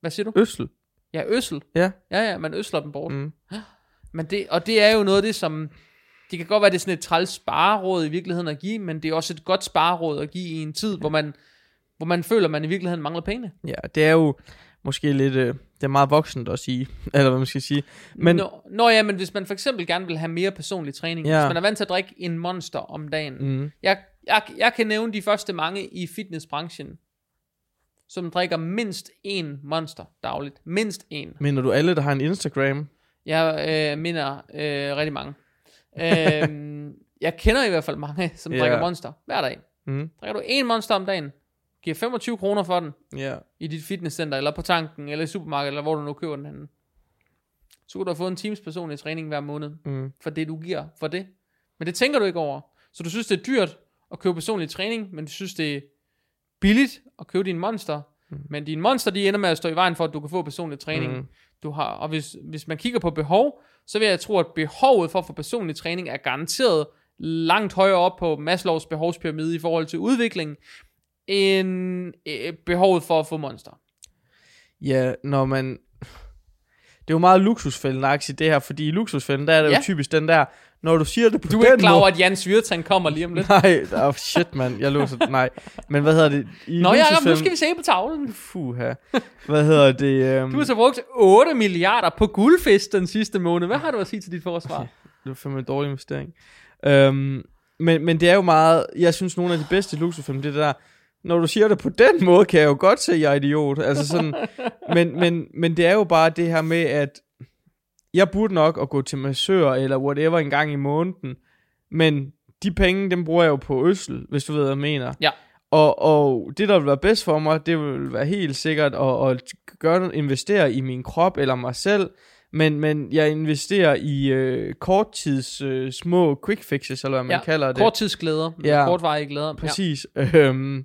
Hvad siger du? Øssel. Ja, øssel. Ja. Ja, ja, man øsler dem bort. Mm. Men det, og det er jo noget af det, som... Det kan godt være, det er sådan et træls spareråd i virkeligheden at give, men det er også et godt spareråd at give i en tid, hvor man, hvor man føler, at man i virkeligheden mangler penge. Ja, det er jo måske lidt... Øh, det er meget voksent at sige, eller hvad man skal sige. Men, nå, nå ja, men hvis man for eksempel gerne vil have mere personlig træning, ja. hvis man er vant til at drikke en monster om dagen. Mm. Jeg, jeg, jeg kan nævne de første mange i fitnessbranchen, som drikker mindst en monster dagligt. Mindst en. Mener du alle, der har en Instagram? Jeg øh, mener øh, rigtig mange. øh, jeg kender i hvert fald mange, som yeah. drikker monster hver dag. Mm. Drikker du en monster om dagen, giver 25 kroner for den yeah. i dit fitnesscenter, eller på tanken, eller i supermarkedet, eller hvor du nu køber den henne. Så kan du få en times personlig træning hver måned, mm. for det du giver for det. Men det tænker du ikke over. Så du synes, det er dyrt at købe personlig træning, men du synes, det er billigt at købe din monster, mm. men dine monster, de ender med at stå i vejen for, at du kan få personlig træning. Mm. Du har, og hvis, hvis man kigger på behov, så vil jeg tro, at behovet for at få personlig træning er garanteret langt højere op på Maslows behovspyramide i forhold til udvikling, end øh, behovet for at få monster. Ja, når man... Det er jo meget luksusfælden det her, fordi i luksusfælden, der er det ja. jo typisk den der, når du siger det på Du er ikke klar over, at Jan Svirtang kommer lige om lidt. Nej, oh shit, mand. Jeg låser nej. Men hvad hedder det? I Nå ja, nu skal vi se på tavlen. Fuha. Hvad hedder det? Um... Du har så brugt 8 milliarder på guldfisk den sidste måned. Hvad har du at sige til dit forsvar? Okay. Det var fandme en dårlig investering. Um, men, men det er jo meget... Jeg synes, nogle af de bedste luksusfilm, det er det der... Når du siger det på den måde, kan jeg jo godt se, at jeg er idiot. Altså sådan, men, men, men det er jo bare det her med, at jeg burde nok at gå til massør eller whatever en gang i måneden, men de penge, dem bruger jeg jo på øssel, hvis du ved, hvad jeg mener. Ja. Og, og det, der vil være bedst for mig, det vil være helt sikkert at, at gøre, investere i min krop eller mig selv, men, men jeg investerer i øh, korttids øh, små quick fixes, eller hvad man ja, kalder det. korttidsglæder, ja, kortvarige glæder. Præcis. Ja. Øhm,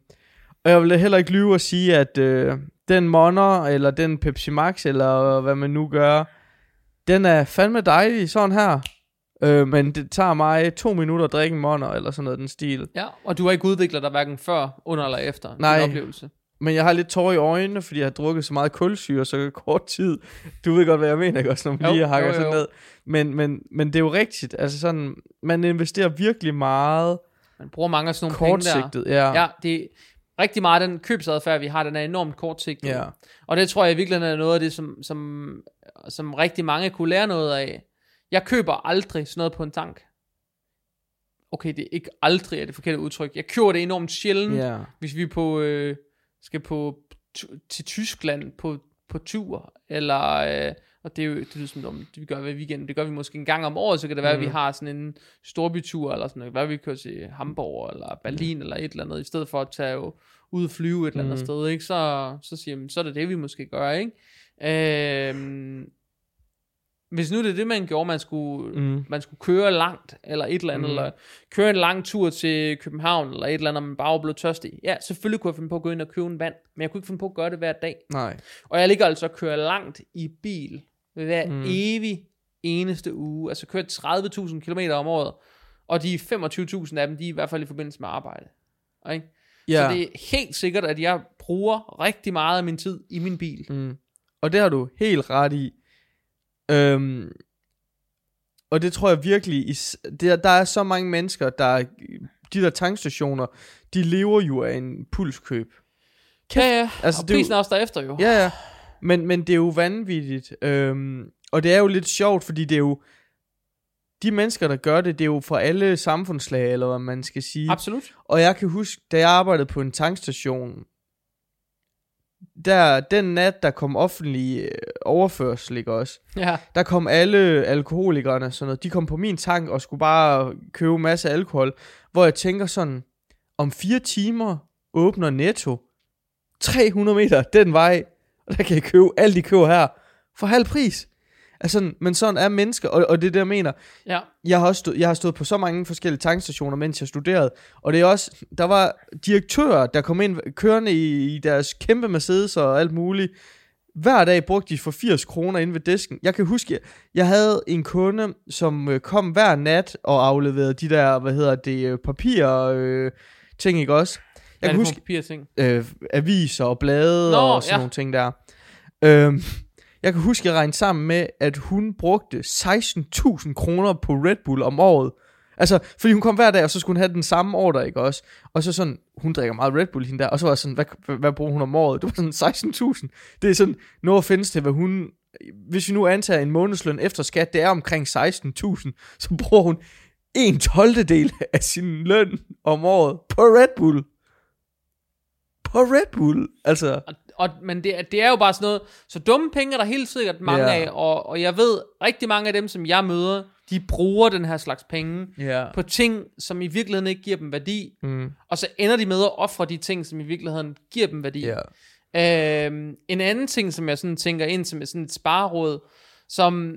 og jeg vil heller ikke lyve og sige, at øh, den Monner, eller den Pepsi Max, eller hvad man nu gør, den er fandme dejlig, sådan her. Øh, men det tager mig to minutter at drikke en monner, eller sådan noget den stil. Ja, og du har ikke udviklet dig hverken før, under eller efter Nej, din oplevelse. men jeg har lidt tår i øjnene, fordi jeg har drukket så meget kulsyre så kort tid. Du ved godt, hvad jeg mener, ikke? Også når man jo, lige hakker sådan ned. Men, men, men det er jo rigtigt. Altså sådan, man investerer virkelig meget. Man bruger mange af sådan nogle penge der. Ja. ja, det, rigtig meget den købsadfærd, vi har, den er enormt kortsigtet. Ja. Og det tror jeg virkelig er noget af det, som, som, som rigtig mange kunne lære noget af. Jeg køber aldrig sådan noget på en tank. Okay, det er ikke aldrig er det forkerte udtryk. Jeg køber det enormt sjældent, yeah. hvis vi på, øh, skal på til Tyskland på, på tur, eller øh, og det er jo det er som om, det vi gør hver weekend, det gør vi måske en gang om året, så kan det være, mm. at vi mhm. har sådan en storbytur, eller sådan noget, hvad vi kører til Hamburg, eller Berlin, mm. eller et eller andet, i stedet for at tage jo ud og flyve et eller andet mm. sted, ikke? Så, så siger man, så er det det, vi måske gør, ikke? Øhm, hvis nu det er det, man gjorde, man skulle, mm. man skulle køre langt, eller et eller andet, mm. eller køre en lang tur til København, eller et eller andet, og man bare blev tørstig. Ja, selvfølgelig kunne jeg finde på at gå ind og købe en vand, men jeg kunne ikke finde på at gøre det hver dag. Nej. Og jeg ligger altså og køre langt i bil, hver mm. evig eneste uge. Altså kørt 30.000 km om året. Og de 25.000 af dem, de er i hvert fald i forbindelse med arbejde. Ikke? Ja. Så det er helt sikkert, at jeg bruger rigtig meget af min tid i min bil. Mm. Og det har du helt ret i. Øhm, og det tror jeg virkelig, i, det, der er så mange mennesker, der de der tankstationer, de lever jo af en pulskøb. Kæft, ja, ja. Altså, og det prisen er også derefter jo. Ja, ja. Men, men det er jo vanvittigt. Øhm, og det er jo lidt sjovt, fordi det er jo... De mennesker, der gør det, det er jo fra alle samfundslag, eller hvad man skal sige. Absolut. Og jeg kan huske, da jeg arbejdede på en tankstation, der, den nat, der kom offentlige overførsel, ikke også? Ja. Der kom alle alkoholikerne, sådan noget, de kom på min tank og skulle bare købe masse alkohol, hvor jeg tænker sådan, om fire timer åbner Netto 300 meter den vej, og der kan jeg købe alt de køber her for halv pris. Altså, men sådan er mennesker, og, og det er det, jeg mener. Ja. Jeg har, også stået, jeg har stået på så mange forskellige tankstationer, mens jeg studerede, og det er også, der var direktører, der kom ind kørende i, i deres kæmpe Mercedes og alt muligt. Hver dag brugte de for 80 kroner ind ved disken. Jeg kan huske, jeg havde en kunde, som øh, kom hver nat og afleverede de der, hvad hedder det, øh, papir øh, ting, ikke også? Jeg kan huske huske ting. øh, aviser og blade Nå, og sådan ja. nogle ting der. Øhm, jeg kan huske, at jeg regnede sammen med, at hun brugte 16.000 kroner på Red Bull om året. Altså, fordi hun kom hver dag, og så skulle hun have den samme ordre, ikke også? Og så sådan, hun drikker meget Red Bull, hende der. Og så var jeg sådan, hvad, hvad, hvad bruger hun om året? Det var sådan 16.000. Det er sådan, no findes til, hvad hun... Hvis vi nu antager en månedsløn efter skat, det er omkring 16.000, så bruger hun en 12. del af sin løn om året på Red Bull. På Red Bull. Altså, Og, og, men det, er- det er jo bare sådan noget, så dumme penge er der helt sikkert mange Ja. af, og, og jeg ved, rigtig mange af dem, som jeg møder, de bruger den her slags penge ja. på ting, som i virkeligheden ikke giver dem værdi, Mm, og så ender de med at ofre de ting, som i virkeligheden giver dem værdi. ja. Øhm, en anden ting, som jeg sådan tænker ind som er sådan et spareråd, som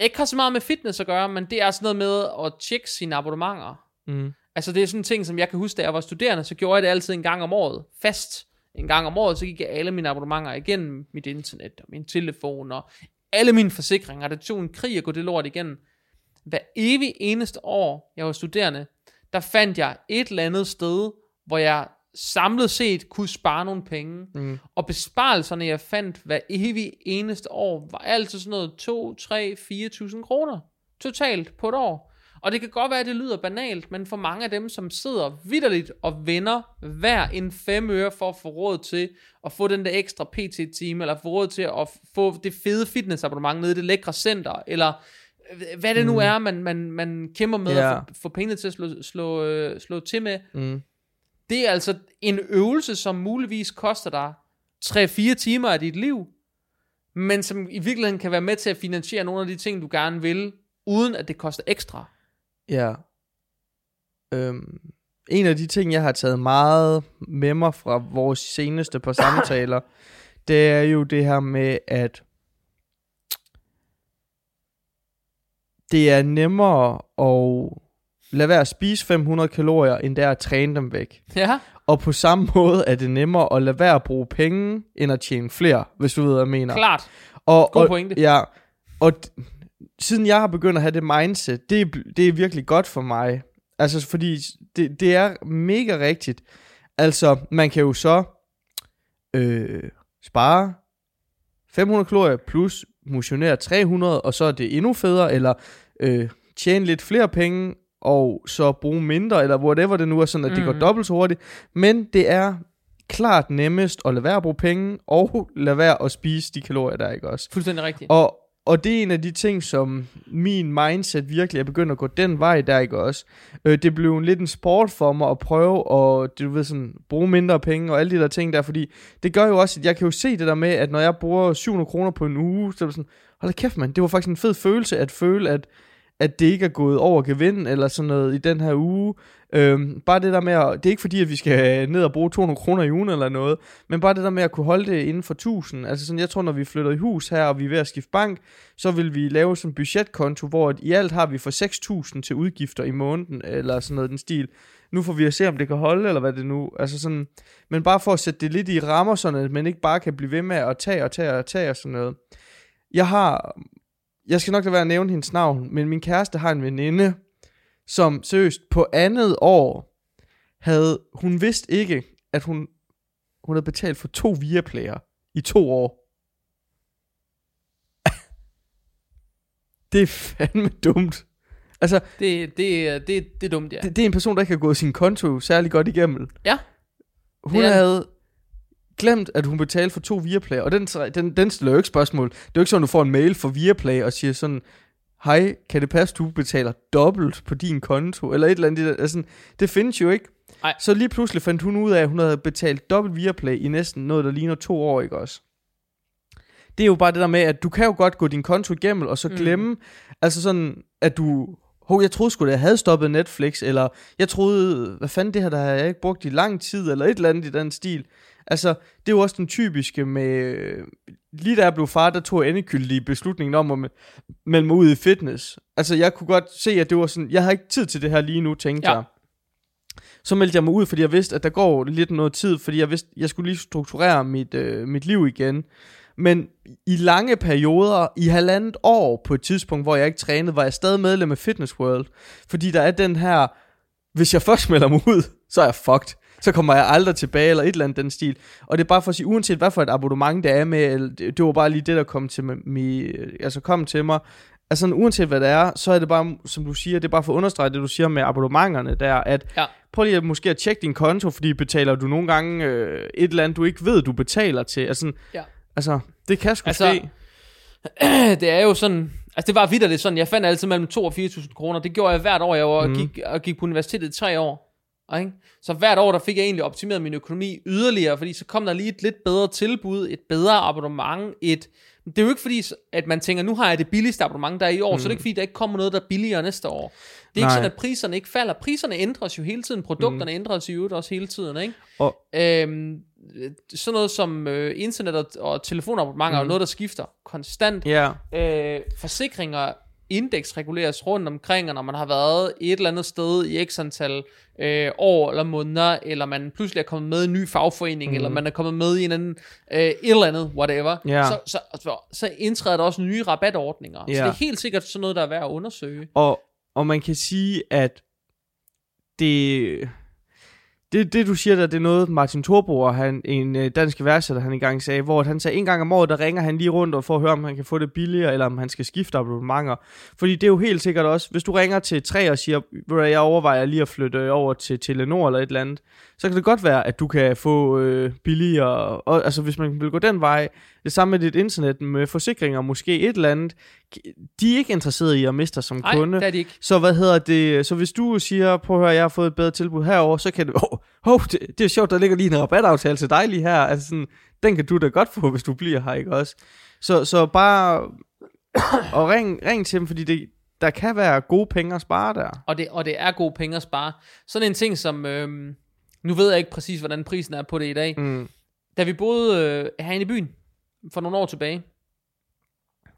ikke har så meget med fitness at gøre, men det er sådan noget med at tjekke sine abonnementer. Mm. Altså det er sådan en ting, som jeg kan huske, da jeg var studerende, så gjorde jeg det altid en gang om året, fast. En gang om året, så gik jeg alle mine abonnementer igennem mit internet og min telefon og alle mine forsikringer. Det tog en krig at gå det lort igennem. Hver evig eneste år, jeg var studerende, der fandt jeg et eller andet sted, hvor jeg samlet set kunne spare nogle penge. Mm. Og besparelserne, jeg fandt hver evig eneste år, var altid sådan noget 2, 3, 4.000 kroner. Totalt på et år. Og det kan godt være, at det lyder banalt, men for mange af dem, som sidder vidderligt og vender hver en fem øre for at få råd til at få den der ekstra PT-time, eller få råd til at få det fede fitnessabonnement nede i det lækre center, eller hvad det nu er, man, man, man kæmper med Ja. at få, få pengene til at slå, slå, øh, slå til med. Mm. Det er altså en øvelse, som muligvis koster dig 3-4 timer af dit liv, men som i virkeligheden kan være med til at finansiere nogle af de ting, du gerne vil, uden at det koster ekstra. Ja. Øhm, en af de ting, jeg har taget meget med mig fra vores seneste par samtaler, det er jo det her med, at det er nemmere at lade være at spise 500 kalorier, end det er at træne dem væk. Ja, Og på samme måde er det nemmere at lade være at bruge penge, end at tjene flere, hvis du ved, hvad jeg mener. klart. Og, God og, pointe. Ja, og siden jeg har begyndt at have det mindset, det, er det er virkelig godt for mig. Altså, fordi det, det er mega rigtigt. Altså, man kan jo så øh, spare 500 kalorier plus motionere 300, og så er det endnu federe, eller øh, tjene lidt flere penge, og så bruge mindre, eller whatever det nu er, sådan at mm. det går Mhm. dobbelt så hurtigt. Men det er klart nemmest at lade være at bruge penge, og lade være at spise de kalorier, der er, ikke også? Fuldstændig rigtigt. Og, og det er en af de ting, som min mindset virkelig er begyndt at gå den vej, der ikke også. Øh, det blev en lidt en sport for mig at prøve at du ved, sådan, bruge mindre penge og alle de der ting der, fordi det gør jo også, at jeg kan jo se det der med, at når jeg bruger 700 kroner på en uge, så er det sådan, hold da kæft mand, det var faktisk en fed følelse at føle, at at det ikke er gået over gevind eller sådan noget i den her uge. Øhm, bare det der med at, det er ikke fordi, at vi skal ned og bruge 200 kroner i ugen eller noget, men bare det der med at kunne holde det inden for 1000. Altså sådan, jeg tror, når vi flytter i hus her, og vi er ved at skifte bank, så vil vi lave sådan en budgetkonto, hvor at i alt har vi for 6000 til udgifter i måneden, eller sådan noget i den stil. Nu får vi at se, om det kan holde, eller hvad det nu, altså sådan, men bare for at sætte det lidt i rammer, sådan at man ikke bare kan blive ved med at tage og tage og tage og sådan noget. Jeg har, jeg skal nok lade være at nævne hendes navn, men min kæreste har en veninde, som seriøst på andet år havde, hun vidste ikke, at hun, hun havde betalt for to Viaplayer i to år. det er fandme dumt. Altså, Det, det, det, det er dumt, ja. det, det er en person, der ikke har gået sin konto særlig godt igennem. Ja. Hun er- havde glemt, at hun betalte for to Viaplay, og den, den, den stiller jo ikke spørgsmål. Det er jo ikke sådan, du får en mail fra Viaplay og siger sådan, hej, kan det passe, du betaler dobbelt på din konto, eller et eller andet. Altså, det findes jo ikke. Ej. Så lige pludselig fandt hun ud af, at hun havde betalt dobbelt Viaplay i næsten noget, der ligner to år, ikke også? det er jo bare det der med, at du kan jo godt gå din konto igennem, og så mm. glemme, altså sådan, at du, hov, jeg troede sgu, at jeg havde stoppet Netflix, eller jeg troede, hvad fanden det her, der har jeg ikke brugt i lang tid, eller et eller andet i den stil. Altså, det er jo også den typiske med, lige da jeg blev far, der tog jeg endegyldig beslutningen om at melde mig ud i fitness. Altså, jeg kunne godt se, at det var sådan, jeg har ikke tid til det her lige nu, tænkte ja. jeg. Så meldte jeg mig ud, fordi jeg vidste, at der går lidt noget tid, fordi jeg vidste, jeg skulle lige strukturere mit, øh, mit liv igen. Men i lange perioder, i halvandet år på et tidspunkt, hvor jeg ikke trænede, var jeg stadig medlem af Fitness World. Fordi der er den her, hvis jeg først melder mig ud, så er jeg fucked så kommer jeg aldrig tilbage, eller et eller andet den stil. Og det er bare for at sige, uanset hvad for et abonnement det er med, det, det var bare lige det, der kom til, mig, altså kom til mig. Altså uanset hvad det er, så er det bare, som du siger, det er bare for at understrege det, du siger med abonnementerne der, at ja. prøv lige at måske at tjekke din konto, fordi betaler du nogle gange øh, et eller andet, du ikke ved, du betaler til. Altså, ja. altså det kan sgu altså, ske. det er jo sådan, altså det var vidderligt sådan, jeg fandt altid mellem 2 og 4.000 kroner, det gjorde jeg hvert år, jeg var, mm. gik, og gik på universitetet i tre år. Ikke? Så hvert år, der fik jeg egentlig optimeret min økonomi yderligere, fordi så kom der lige et lidt bedre tilbud, et bedre abonnement, et... Det er jo ikke fordi, at man tænker, nu har jeg det billigste abonnement, der er i år, mm. så det er ikke fordi, der ikke kommer noget, der er billigere næste år. Det er Nej. ikke sådan, at priserne ikke falder. Priserne ændres jo hele tiden, produkterne mm. ændres jo også hele tiden, ikke? Og... Øhm, sådan noget som øh, internet og, og telefonabonnementer mm. er noget, der skifter konstant. Yeah. Øh, forsikringer indeksreguleres rundt omkring, og når man har været et eller andet sted i x antal øh, år eller måneder, eller man pludselig er kommet med i en ny fagforening, mm. eller man er kommet med i en anden, øh, et eller andet, whatever, yeah. så, så, så, så indtræder der også nye rabatordninger. Yeah. Så det er helt sikkert sådan noget, der er værd at undersøge. Og, og man kan sige, at det det, det du siger der, det er noget Martin Thorbo, han, en øh, dansk iværksætter, han engang sagde, hvor han sagde, en gang om året, der ringer han lige rundt og får at høre, om han kan få det billigere, eller om han skal skifte abonnementer. Fordi det er jo helt sikkert også, hvis du ringer til tre og siger, jeg overvejer lige at flytte over til Telenor eller et eller andet, så kan det godt være, at du kan få øh, billigere, og, altså hvis man vil gå den vej, det samme med dit internet, med forsikringer, måske et eller andet, de er ikke interesserede i at miste dig som Ej, kunde. det er de ikke. Så hvad hedder det, så hvis du siger, prøv at høre, jeg har fået et bedre tilbud herover, så kan du, oh, oh det, det, er sjovt, der ligger lige en rabataftale til dig lige her, altså sådan, den kan du da godt få, hvis du bliver her, ikke også? Så, så bare, og ring, ring til dem, fordi det, der kan være gode penge at spare der. Og det, og det er gode penge at spare. Sådan en ting som, øhm, nu ved jeg ikke præcis, hvordan prisen er på det i dag. Mm. Da vi boede øh, herinde i byen, for nogle år tilbage,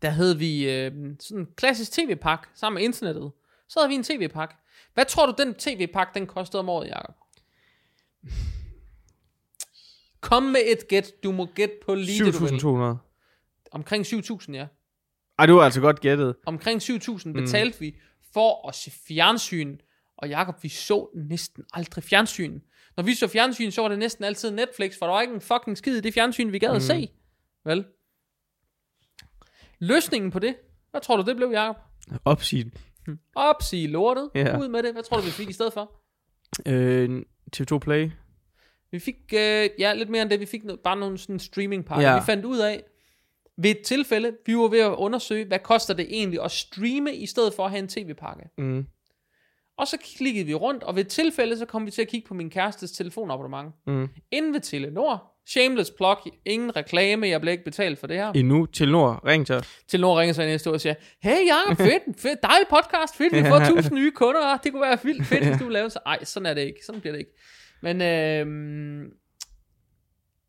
der havde vi øh, sådan en klassisk tv-pak sammen med internettet. Så havde vi en tv-pak. Hvad tror du, den tv-pak, den kostede om året, Jacob? Kom med et gæt. Du må gætte på lige det, du vil. 7.200. Omkring 7.000, ja. Ej, du var altså godt gættet. Omkring 7.000 betalte mm. vi for at se fjernsyn. Og Jakob, vi så næsten aldrig fjernsyn. Når vi så fjernsyn, så var det næsten altid Netflix, for der var ikke en fucking skid i det fjernsyn, vi gad mm. at se. Vel? Løsningen på det, hvad tror du, det blev, Jacob? Opsige. Opsige lortet. Ja. Ud med det. Hvad tror du, vi fik i stedet for? Øh, TV2 Play. Vi fik, øh, ja, lidt mere end det. Vi fik noget, bare nogle sådan streaming pakker. Ja. Vi fandt ud af, ved et tilfælde, vi var ved at undersøge, hvad koster det egentlig at streame, i stedet for at have en tv-pakke. Mm. Og så klikkede vi rundt, og ved et tilfælde, så kom vi til at kigge på min kærestes telefonabonnement. Mm. Inden ved Telenor, shameless plug, ingen reklame, jeg bliver ikke betalt for det her. Endnu, Telenor, ring til os. Telenor ringer så næste år og siger, hey ja, fedt, fedt, dejlig podcast, fedt, vi fået tusind nye kunder, det kunne være vildt fedt, hvis du lavede så. Ej, sådan er det ikke, sådan bliver det ikke. Men øh,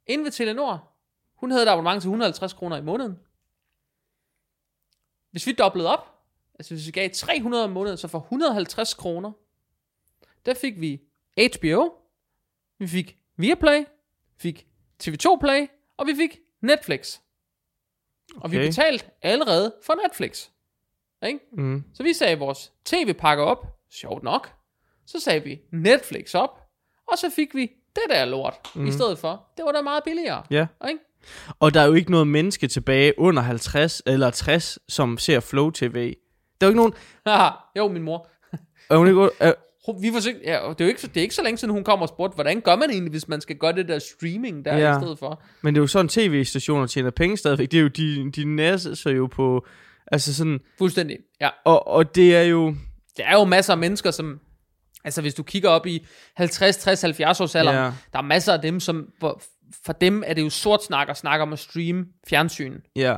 inden ved Telenor, hun havde et abonnement til 150 kroner i måneden. Hvis vi doblede op, altså hvis vi gav 300 om måneden, så for 150 kroner, der fik vi HBO, vi fik Viaplay, fik TV2 Play, og vi fik Netflix. Okay. Og vi betalte allerede for Netflix. Ikke? Mm. Så vi sagde vores tv-pakke op, sjovt nok. Så sagde vi Netflix op, og så fik vi det der lort mm. i stedet for. Det var da meget billigere. Ja. Ikke? Og der er jo ikke noget menneske tilbage under 50 eller 60, som ser Flow TV. Der er jo ikke nogen... jo, min mor. er hun ikke... Er... Vi forsøgte, ja, det, er jo ikke, det er ikke så længe siden, hun kommer og spurgte, hvordan gør man egentlig, hvis man skal gøre det der streaming der ja. i stedet for? Men det er jo sådan, tv-stationer tjener penge stadigvæk. Det er jo, de, de næser jo på... Altså sådan... Fuldstændig, ja. Og, og det er jo... Der er jo masser af mennesker, som... Altså hvis du kigger op i 50, 60, 70 års alder, ja. der er masser af dem, som, for dem er det jo sort snak at snakke om at streame fjernsyn. Ja.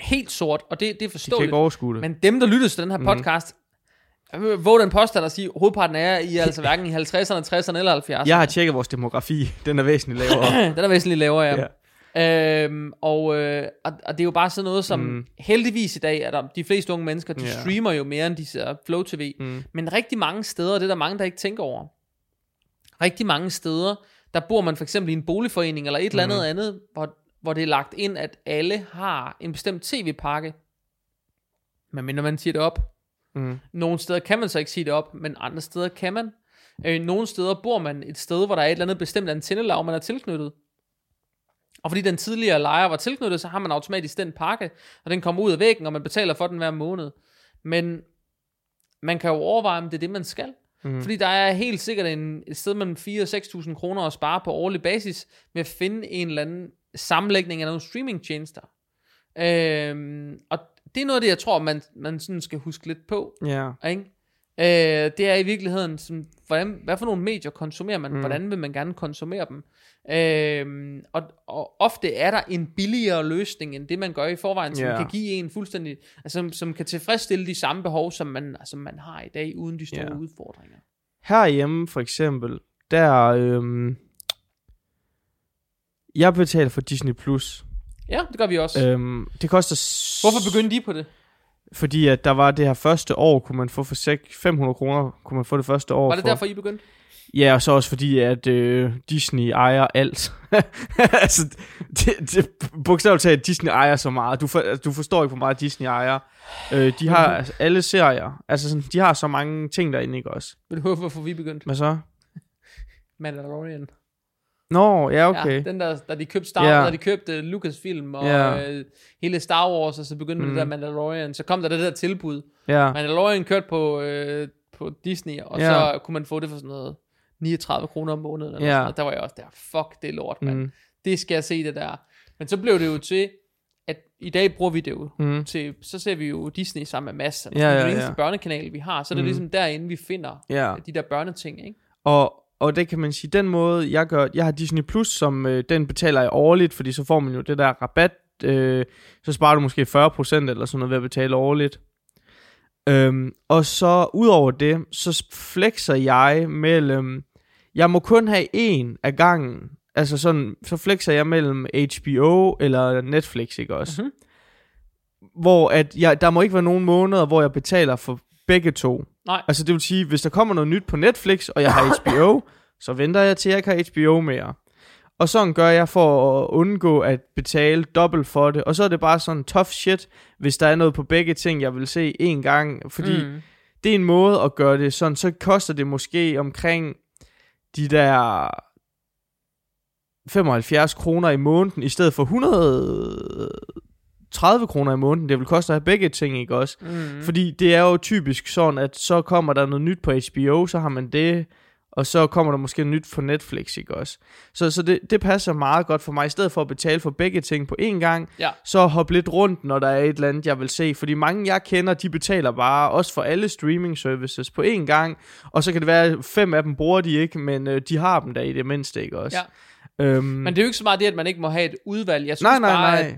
Helt sort, og det, det er De kan forståeligt. ikke det. Men dem, der lytter til den her Mhm. podcast, jeg vil våge den påstand at sige, hovedparten er I er altså hverken i 50'erne, 60'erne eller 70'erne. Jeg har tjekket vores demografi. Den er væsentligt lavere. den er væsentligt lavere, ja. Ja. Øhm, og, øh, og, og det er jo bare sådan noget som, Mm. mm. heldigvis i dag, at de fleste unge mennesker, de Ja. streamer jo mere, end de ser Flow TV. mm. Men rigtig mange steder, og det er der mange, der ikke tænker over, rigtig mange steder, der bor man for eksempel i en boligforening, eller et eller andet Mhm. andet, hvor, hvor det er lagt ind, at alle har en bestemt tv-pakke. Men mindre man siger det op. Mm. Nogle steder kan man så ikke sige det op, men andre steder kan man. Øh, nogle steder bor man et sted, hvor der er et eller andet bestemt antennelav, man er tilknyttet. Og fordi den tidligere lejer var tilknyttet, så har man automatisk den pakke, og den kommer ud af væggen, og man betaler for den hver måned. Men man kan jo overveje, om det er det, man skal. Mm. Fordi der er helt sikkert en, et sted mellem 4 og 6.000 kroner at spare på årlig basis, ved at finde en eller anden sammenlægning af nogle streamingtjenester. Øhm, og det er noget af det, jeg tror, man, man sådan skal huske lidt på. Ja. Ikke? Øh, det er i virkeligheden, sådan, hvordan, hvad for nogle medier konsumerer man? Mm. Hvordan vil man gerne konsumere dem? Øh, og, og ofte er der en billigere løsning, end det man gør i forvejen, som Ja. kan give en fuldstændig, altså, som, som kan tilfredsstille de samme behov, som man, som man har i dag, uden de store Ja. udfordringer. Herhjemme for eksempel, der... Øhm, jeg betaler for Disney+. Plus. Ja, det gør vi også. Øh, Øhm, det koster... s- Hvorfor begyndte de på det? Fordi at der var det her første år, kunne man få for sek- 500 kroner, kunne man få det første år Var det for. derfor, I begyndte? Ja, og så også fordi, at øh, Disney ejer alt. altså, det, det, bogstaveligt talt, Disney ejer så meget. Du, for, altså, du forstår ikke, hvor meget Disney ejer. Øh, de har altså, alle serier. Altså, sådan, de har så mange ting derinde, ikke også? Ved du, hvorfor vi begyndte? Hvad så? Mandalorian. Nå, ja, okay. Ja, den der, da de købte Star. Wars, da de købte Lucasfilm og Ja. øh, hele Star Wars, og så begyndte mm. Det der Mandalorian, så kom der det der tilbud. Ja, Mandalorian kørte på, øh, på Disney, og Ja. så kunne man få det for sådan noget 39 kroner om måneden. Eller Ja. sådan noget. Der var jeg også der, fuck det er lort, mand. mm, Det skal jeg se det der. Men så blev det jo til, at i dag bruger vi det jo mm, til, så ser vi jo Disney sammen med Mads. Ja, det er den eneste børnekanal, vi har. Så er det Mm. ligesom derinde, vi finder ja. de der børneting, ikke? Og, og det kan man sige, den måde, jeg gør, jeg har Disney Plus, som øh, den betaler jeg årligt, fordi så får man jo det der rabat, øh, så sparer du måske 40% eller sådan noget ved at betale årligt. Øhm, og så udover det, så flexer jeg mellem, jeg må kun have en af gangen, altså sådan, så flexer jeg mellem HBO eller Netflix, ikke også? Mhm. Hvor at jeg, der må ikke være nogen måneder, hvor jeg betaler for begge to. Nej. Altså det vil sige, hvis der kommer noget nyt på Netflix, og jeg har HBO, så venter jeg til, jeg ikke har HBO mere. Og sådan gør jeg for at undgå at betale dobbelt for det. Og så er det bare sådan tough shit, hvis der er noget på begge ting, jeg vil se en gang. Fordi mm. Det er en måde at gøre det sådan, så koster det måske omkring de der 75 kroner i måneden, i stedet for 130 kroner i måneden. Det vil koste at have begge ting, ikke også? Mm. Fordi det er jo typisk sådan, at så kommer der noget nyt på HBO, så har man det, og så kommer der måske nyt på Netflix, ikke også? Så, så det, det passer meget godt for mig, i stedet for at betale for begge ting på én gang, Ja. så hoppe lidt rundt, når der er et eller andet, jeg vil se. Fordi mange, jeg kender, de betaler bare, også for alle streaming services, på én gang, og så kan det være, at fem af dem bruger de ikke, men øh, de har dem der i det mindste, ikke også? Ja. Øhm, Men det er jo ikke så meget det, at man ikke må have et udvalg. Jeg synes nej, nej, bare, nej. At,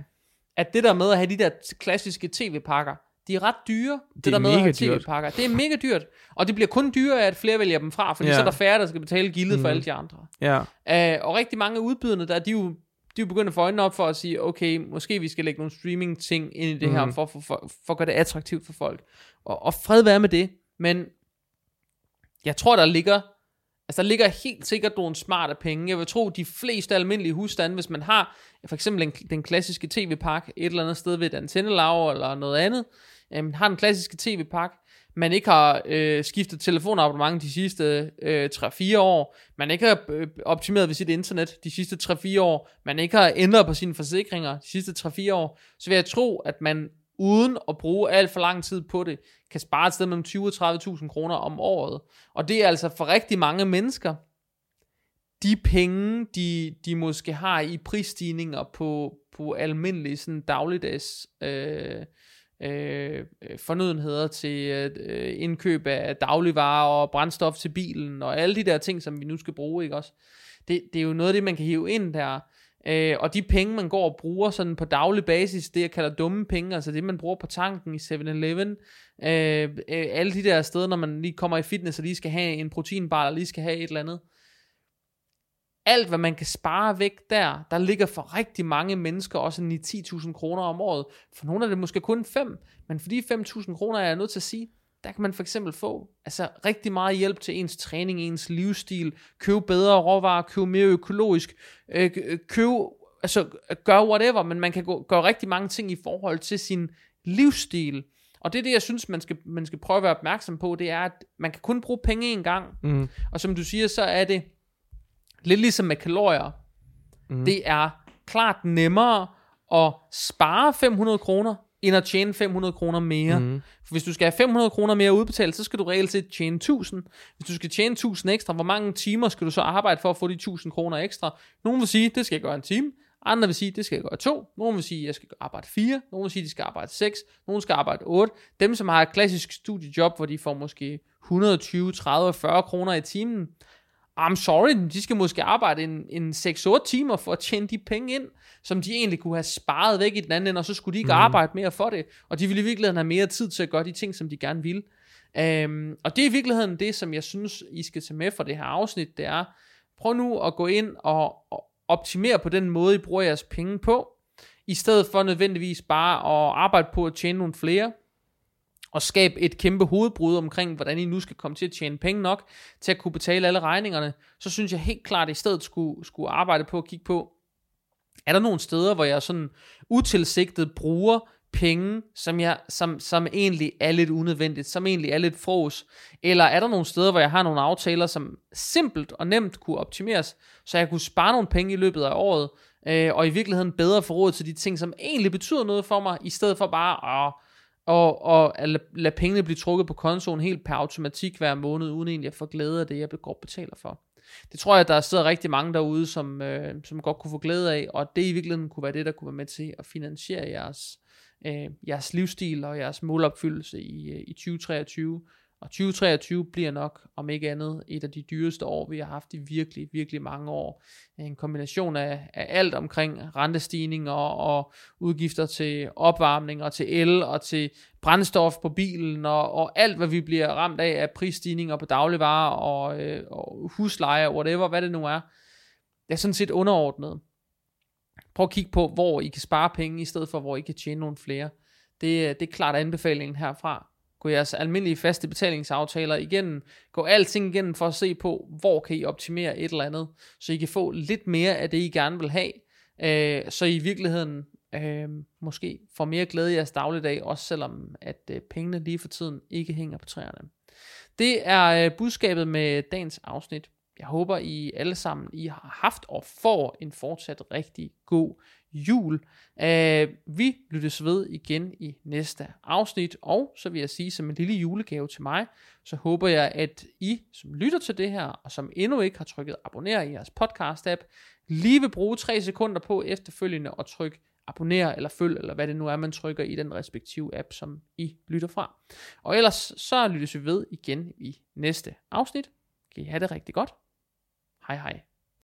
at det der med at have de der klassiske tv-pakker, de er ret dyre, det, Det er der med at have tv-pakker. Det er mega dyrt. Og det bliver kun dyrere, at flere vælger dem fra, fordi Ja. så er der færre, der skal betale gildet mm. for alle de andre. Ja, Uh, og rigtig mange af udbyderne, der, de er jo de er jo begyndt at få øjnene op for at sige, okay, måske vi skal lægge nogle streaming-ting ind i det mm. her, for, for, for, for at gøre det attraktivt for folk. Og, og fred være med det, men jeg tror, der ligger, altså der ligger helt sikkert nogle smarte penge. Jeg vil tro, de fleste almindelige husstande, hvis man har for eksempel en, den klassiske tv-pakke et eller andet sted ved et antennelav eller noget andet, øhm, har den klassiske tv-pakke, man ikke har øh, skiftet telefonabonnement de sidste øh, 3-4 år, man ikke har øh, optimeret ved sit internet de sidste 3-4 år, man ikke har ændret på sine forsikringer de sidste 3-4 år, så vil jeg tro, at man uden at bruge alt for lang tid på det, kan spare et sted mellem 20 og 30.000 kroner om året. Og det er altså for rigtig mange mennesker, de penge, de, de måske har i prisstigninger på, på almindelige sådan dagligdags øh, øh, fornødenheder til øh, indkøb af dagligvarer og brændstof til bilen og alle de der ting, som vi nu skal bruge, ikke også? Det, det er jo noget af det, man kan hive ind der. Øh, og de penge, man går og bruger sådan på daglig basis, det jeg kalder dumme penge, altså det, man bruger på tanken i 7-Eleven, øh, øh, alle de der steder, når man lige kommer i fitness og lige skal have en proteinbar, eller lige skal have et eller andet. Alt, hvad man kan spare væk der, der ligger for rigtig mange mennesker også 9-10.000 kroner om året. For nogle af det måske kun 5, men for de 5.000 kroner er jeg nødt til at sige, der kan man for eksempel få altså rigtig meget hjælp til ens træning, ens livsstil, købe bedre råvarer, købe mere økologisk, øh, øh købe, altså gøre whatever, men man kan gå, gøre rigtig mange ting i forhold til sin livsstil. Og det er det, jeg synes, man skal, man skal prøve at være opmærksom på, det er, at man kan kun bruge penge en gang. Mm. Og som du siger, så er det lidt ligesom med kalorier. Mm. Det er klart nemmere at spare 500 kroner, end at tjene 500 kroner mere. Mm. For hvis du skal have 500 kroner mere udbetalt, så skal du reelt set tjene 1000. Hvis du skal tjene 1000 ekstra, hvor mange timer skal du så arbejde for at få de 1000 kroner ekstra? Nogle vil sige, det skal jeg gøre en time. Andre vil sige, det skal jeg gøre to. Nogle vil sige, jeg skal arbejde fire. Nogle vil sige, de skal arbejde seks. Nogle skal arbejde otte. Dem, som har et klassisk studiejob, hvor de får måske 120, 30, 40 kroner i timen, I'm sorry, de skal måske arbejde en, en 6-8 timer for at tjene de penge ind, som de egentlig kunne have sparet væk i den anden ende, og så skulle de ikke mm. arbejde mere for det. Og de ville i virkeligheden have mere tid til at gøre de ting, som de gerne vil. Um, og det er i virkeligheden det, som jeg synes, I skal tage med fra det her afsnit, det er, prøv nu at gå ind og, og optimere på den måde, I bruger jeres penge på, i stedet for nødvendigvis bare at arbejde på at tjene nogle flere, og skabe et kæmpe hovedbrud omkring, hvordan I nu skal komme til at tjene penge nok, til at kunne betale alle regningerne, så synes jeg helt klart, at I stedet skulle, skulle arbejde på at kigge på, er der nogle steder, hvor jeg sådan utilsigtet bruger penge, som, jeg, som, som egentlig er lidt unødvendigt, som egentlig er lidt fros, eller er der nogle steder, hvor jeg har nogle aftaler, som simpelt og nemt kunne optimeres, så jeg kunne spare nogle penge i løbet af året, øh, og i virkeligheden bedre få råd til de ting, som egentlig betyder noget for mig, i stedet for bare at og, og at lade pengene blive trukket på kontoen helt per automatik hver måned, uden egentlig at få glæde af det, jeg godt betaler for. Det tror jeg, der sidder rigtig mange derude, som, øh, som godt kunne få glæde af, og det i virkeligheden kunne være det, der kunne være med til at finansiere jeres, øh, jeres livsstil og jeres målopfyldelse i, øh, i 2023. Og 2023 bliver nok, om ikke andet, et af de dyreste år, vi har haft i virkelig, virkelig mange år. En kombination af, af alt omkring rentestigninger og, og udgifter til opvarmning og til el og til brændstof på bilen og, og alt, hvad vi bliver ramt af af prisstigninger på dagligvarer og, øh, og husleje og whatever, hvad det nu er. Det er sådan set underordnet. Prøv at kigge på, hvor I kan spare penge, i stedet for, hvor I kan tjene nogle flere. Det, øh, det er klart anbefalingen herfra. Gå jeres almindelige faste betalingsaftaler igennem. Gå alting igennem for at se på, hvor kan I optimere et eller andet, så I kan få lidt mere af det, I gerne vil have. Øh, så I i virkeligheden øh, måske får mere glæde i jeres dagligdag, også selvom at øh, pengene lige for tiden ikke hænger på træerne. Det er øh, budskabet med dagens afsnit. Jeg håber, I alle sammen I har haft og får en fortsat rigtig god jul. Uh, vi lyttes ved igen i næste afsnit, og så vil jeg sige som en lille julegave til mig, så håber jeg, at I, som lytter til det her, og som endnu ikke har trykket abonner i jeres podcast-app, lige vil bruge 3 sekunder på efterfølgende at trykke abonner eller følg, eller hvad det nu er, man trykker i den respektive app, som I lytter fra. Og ellers så lyttes vi ved igen i næste afsnit. Kan I have det rigtig godt. Hej hej.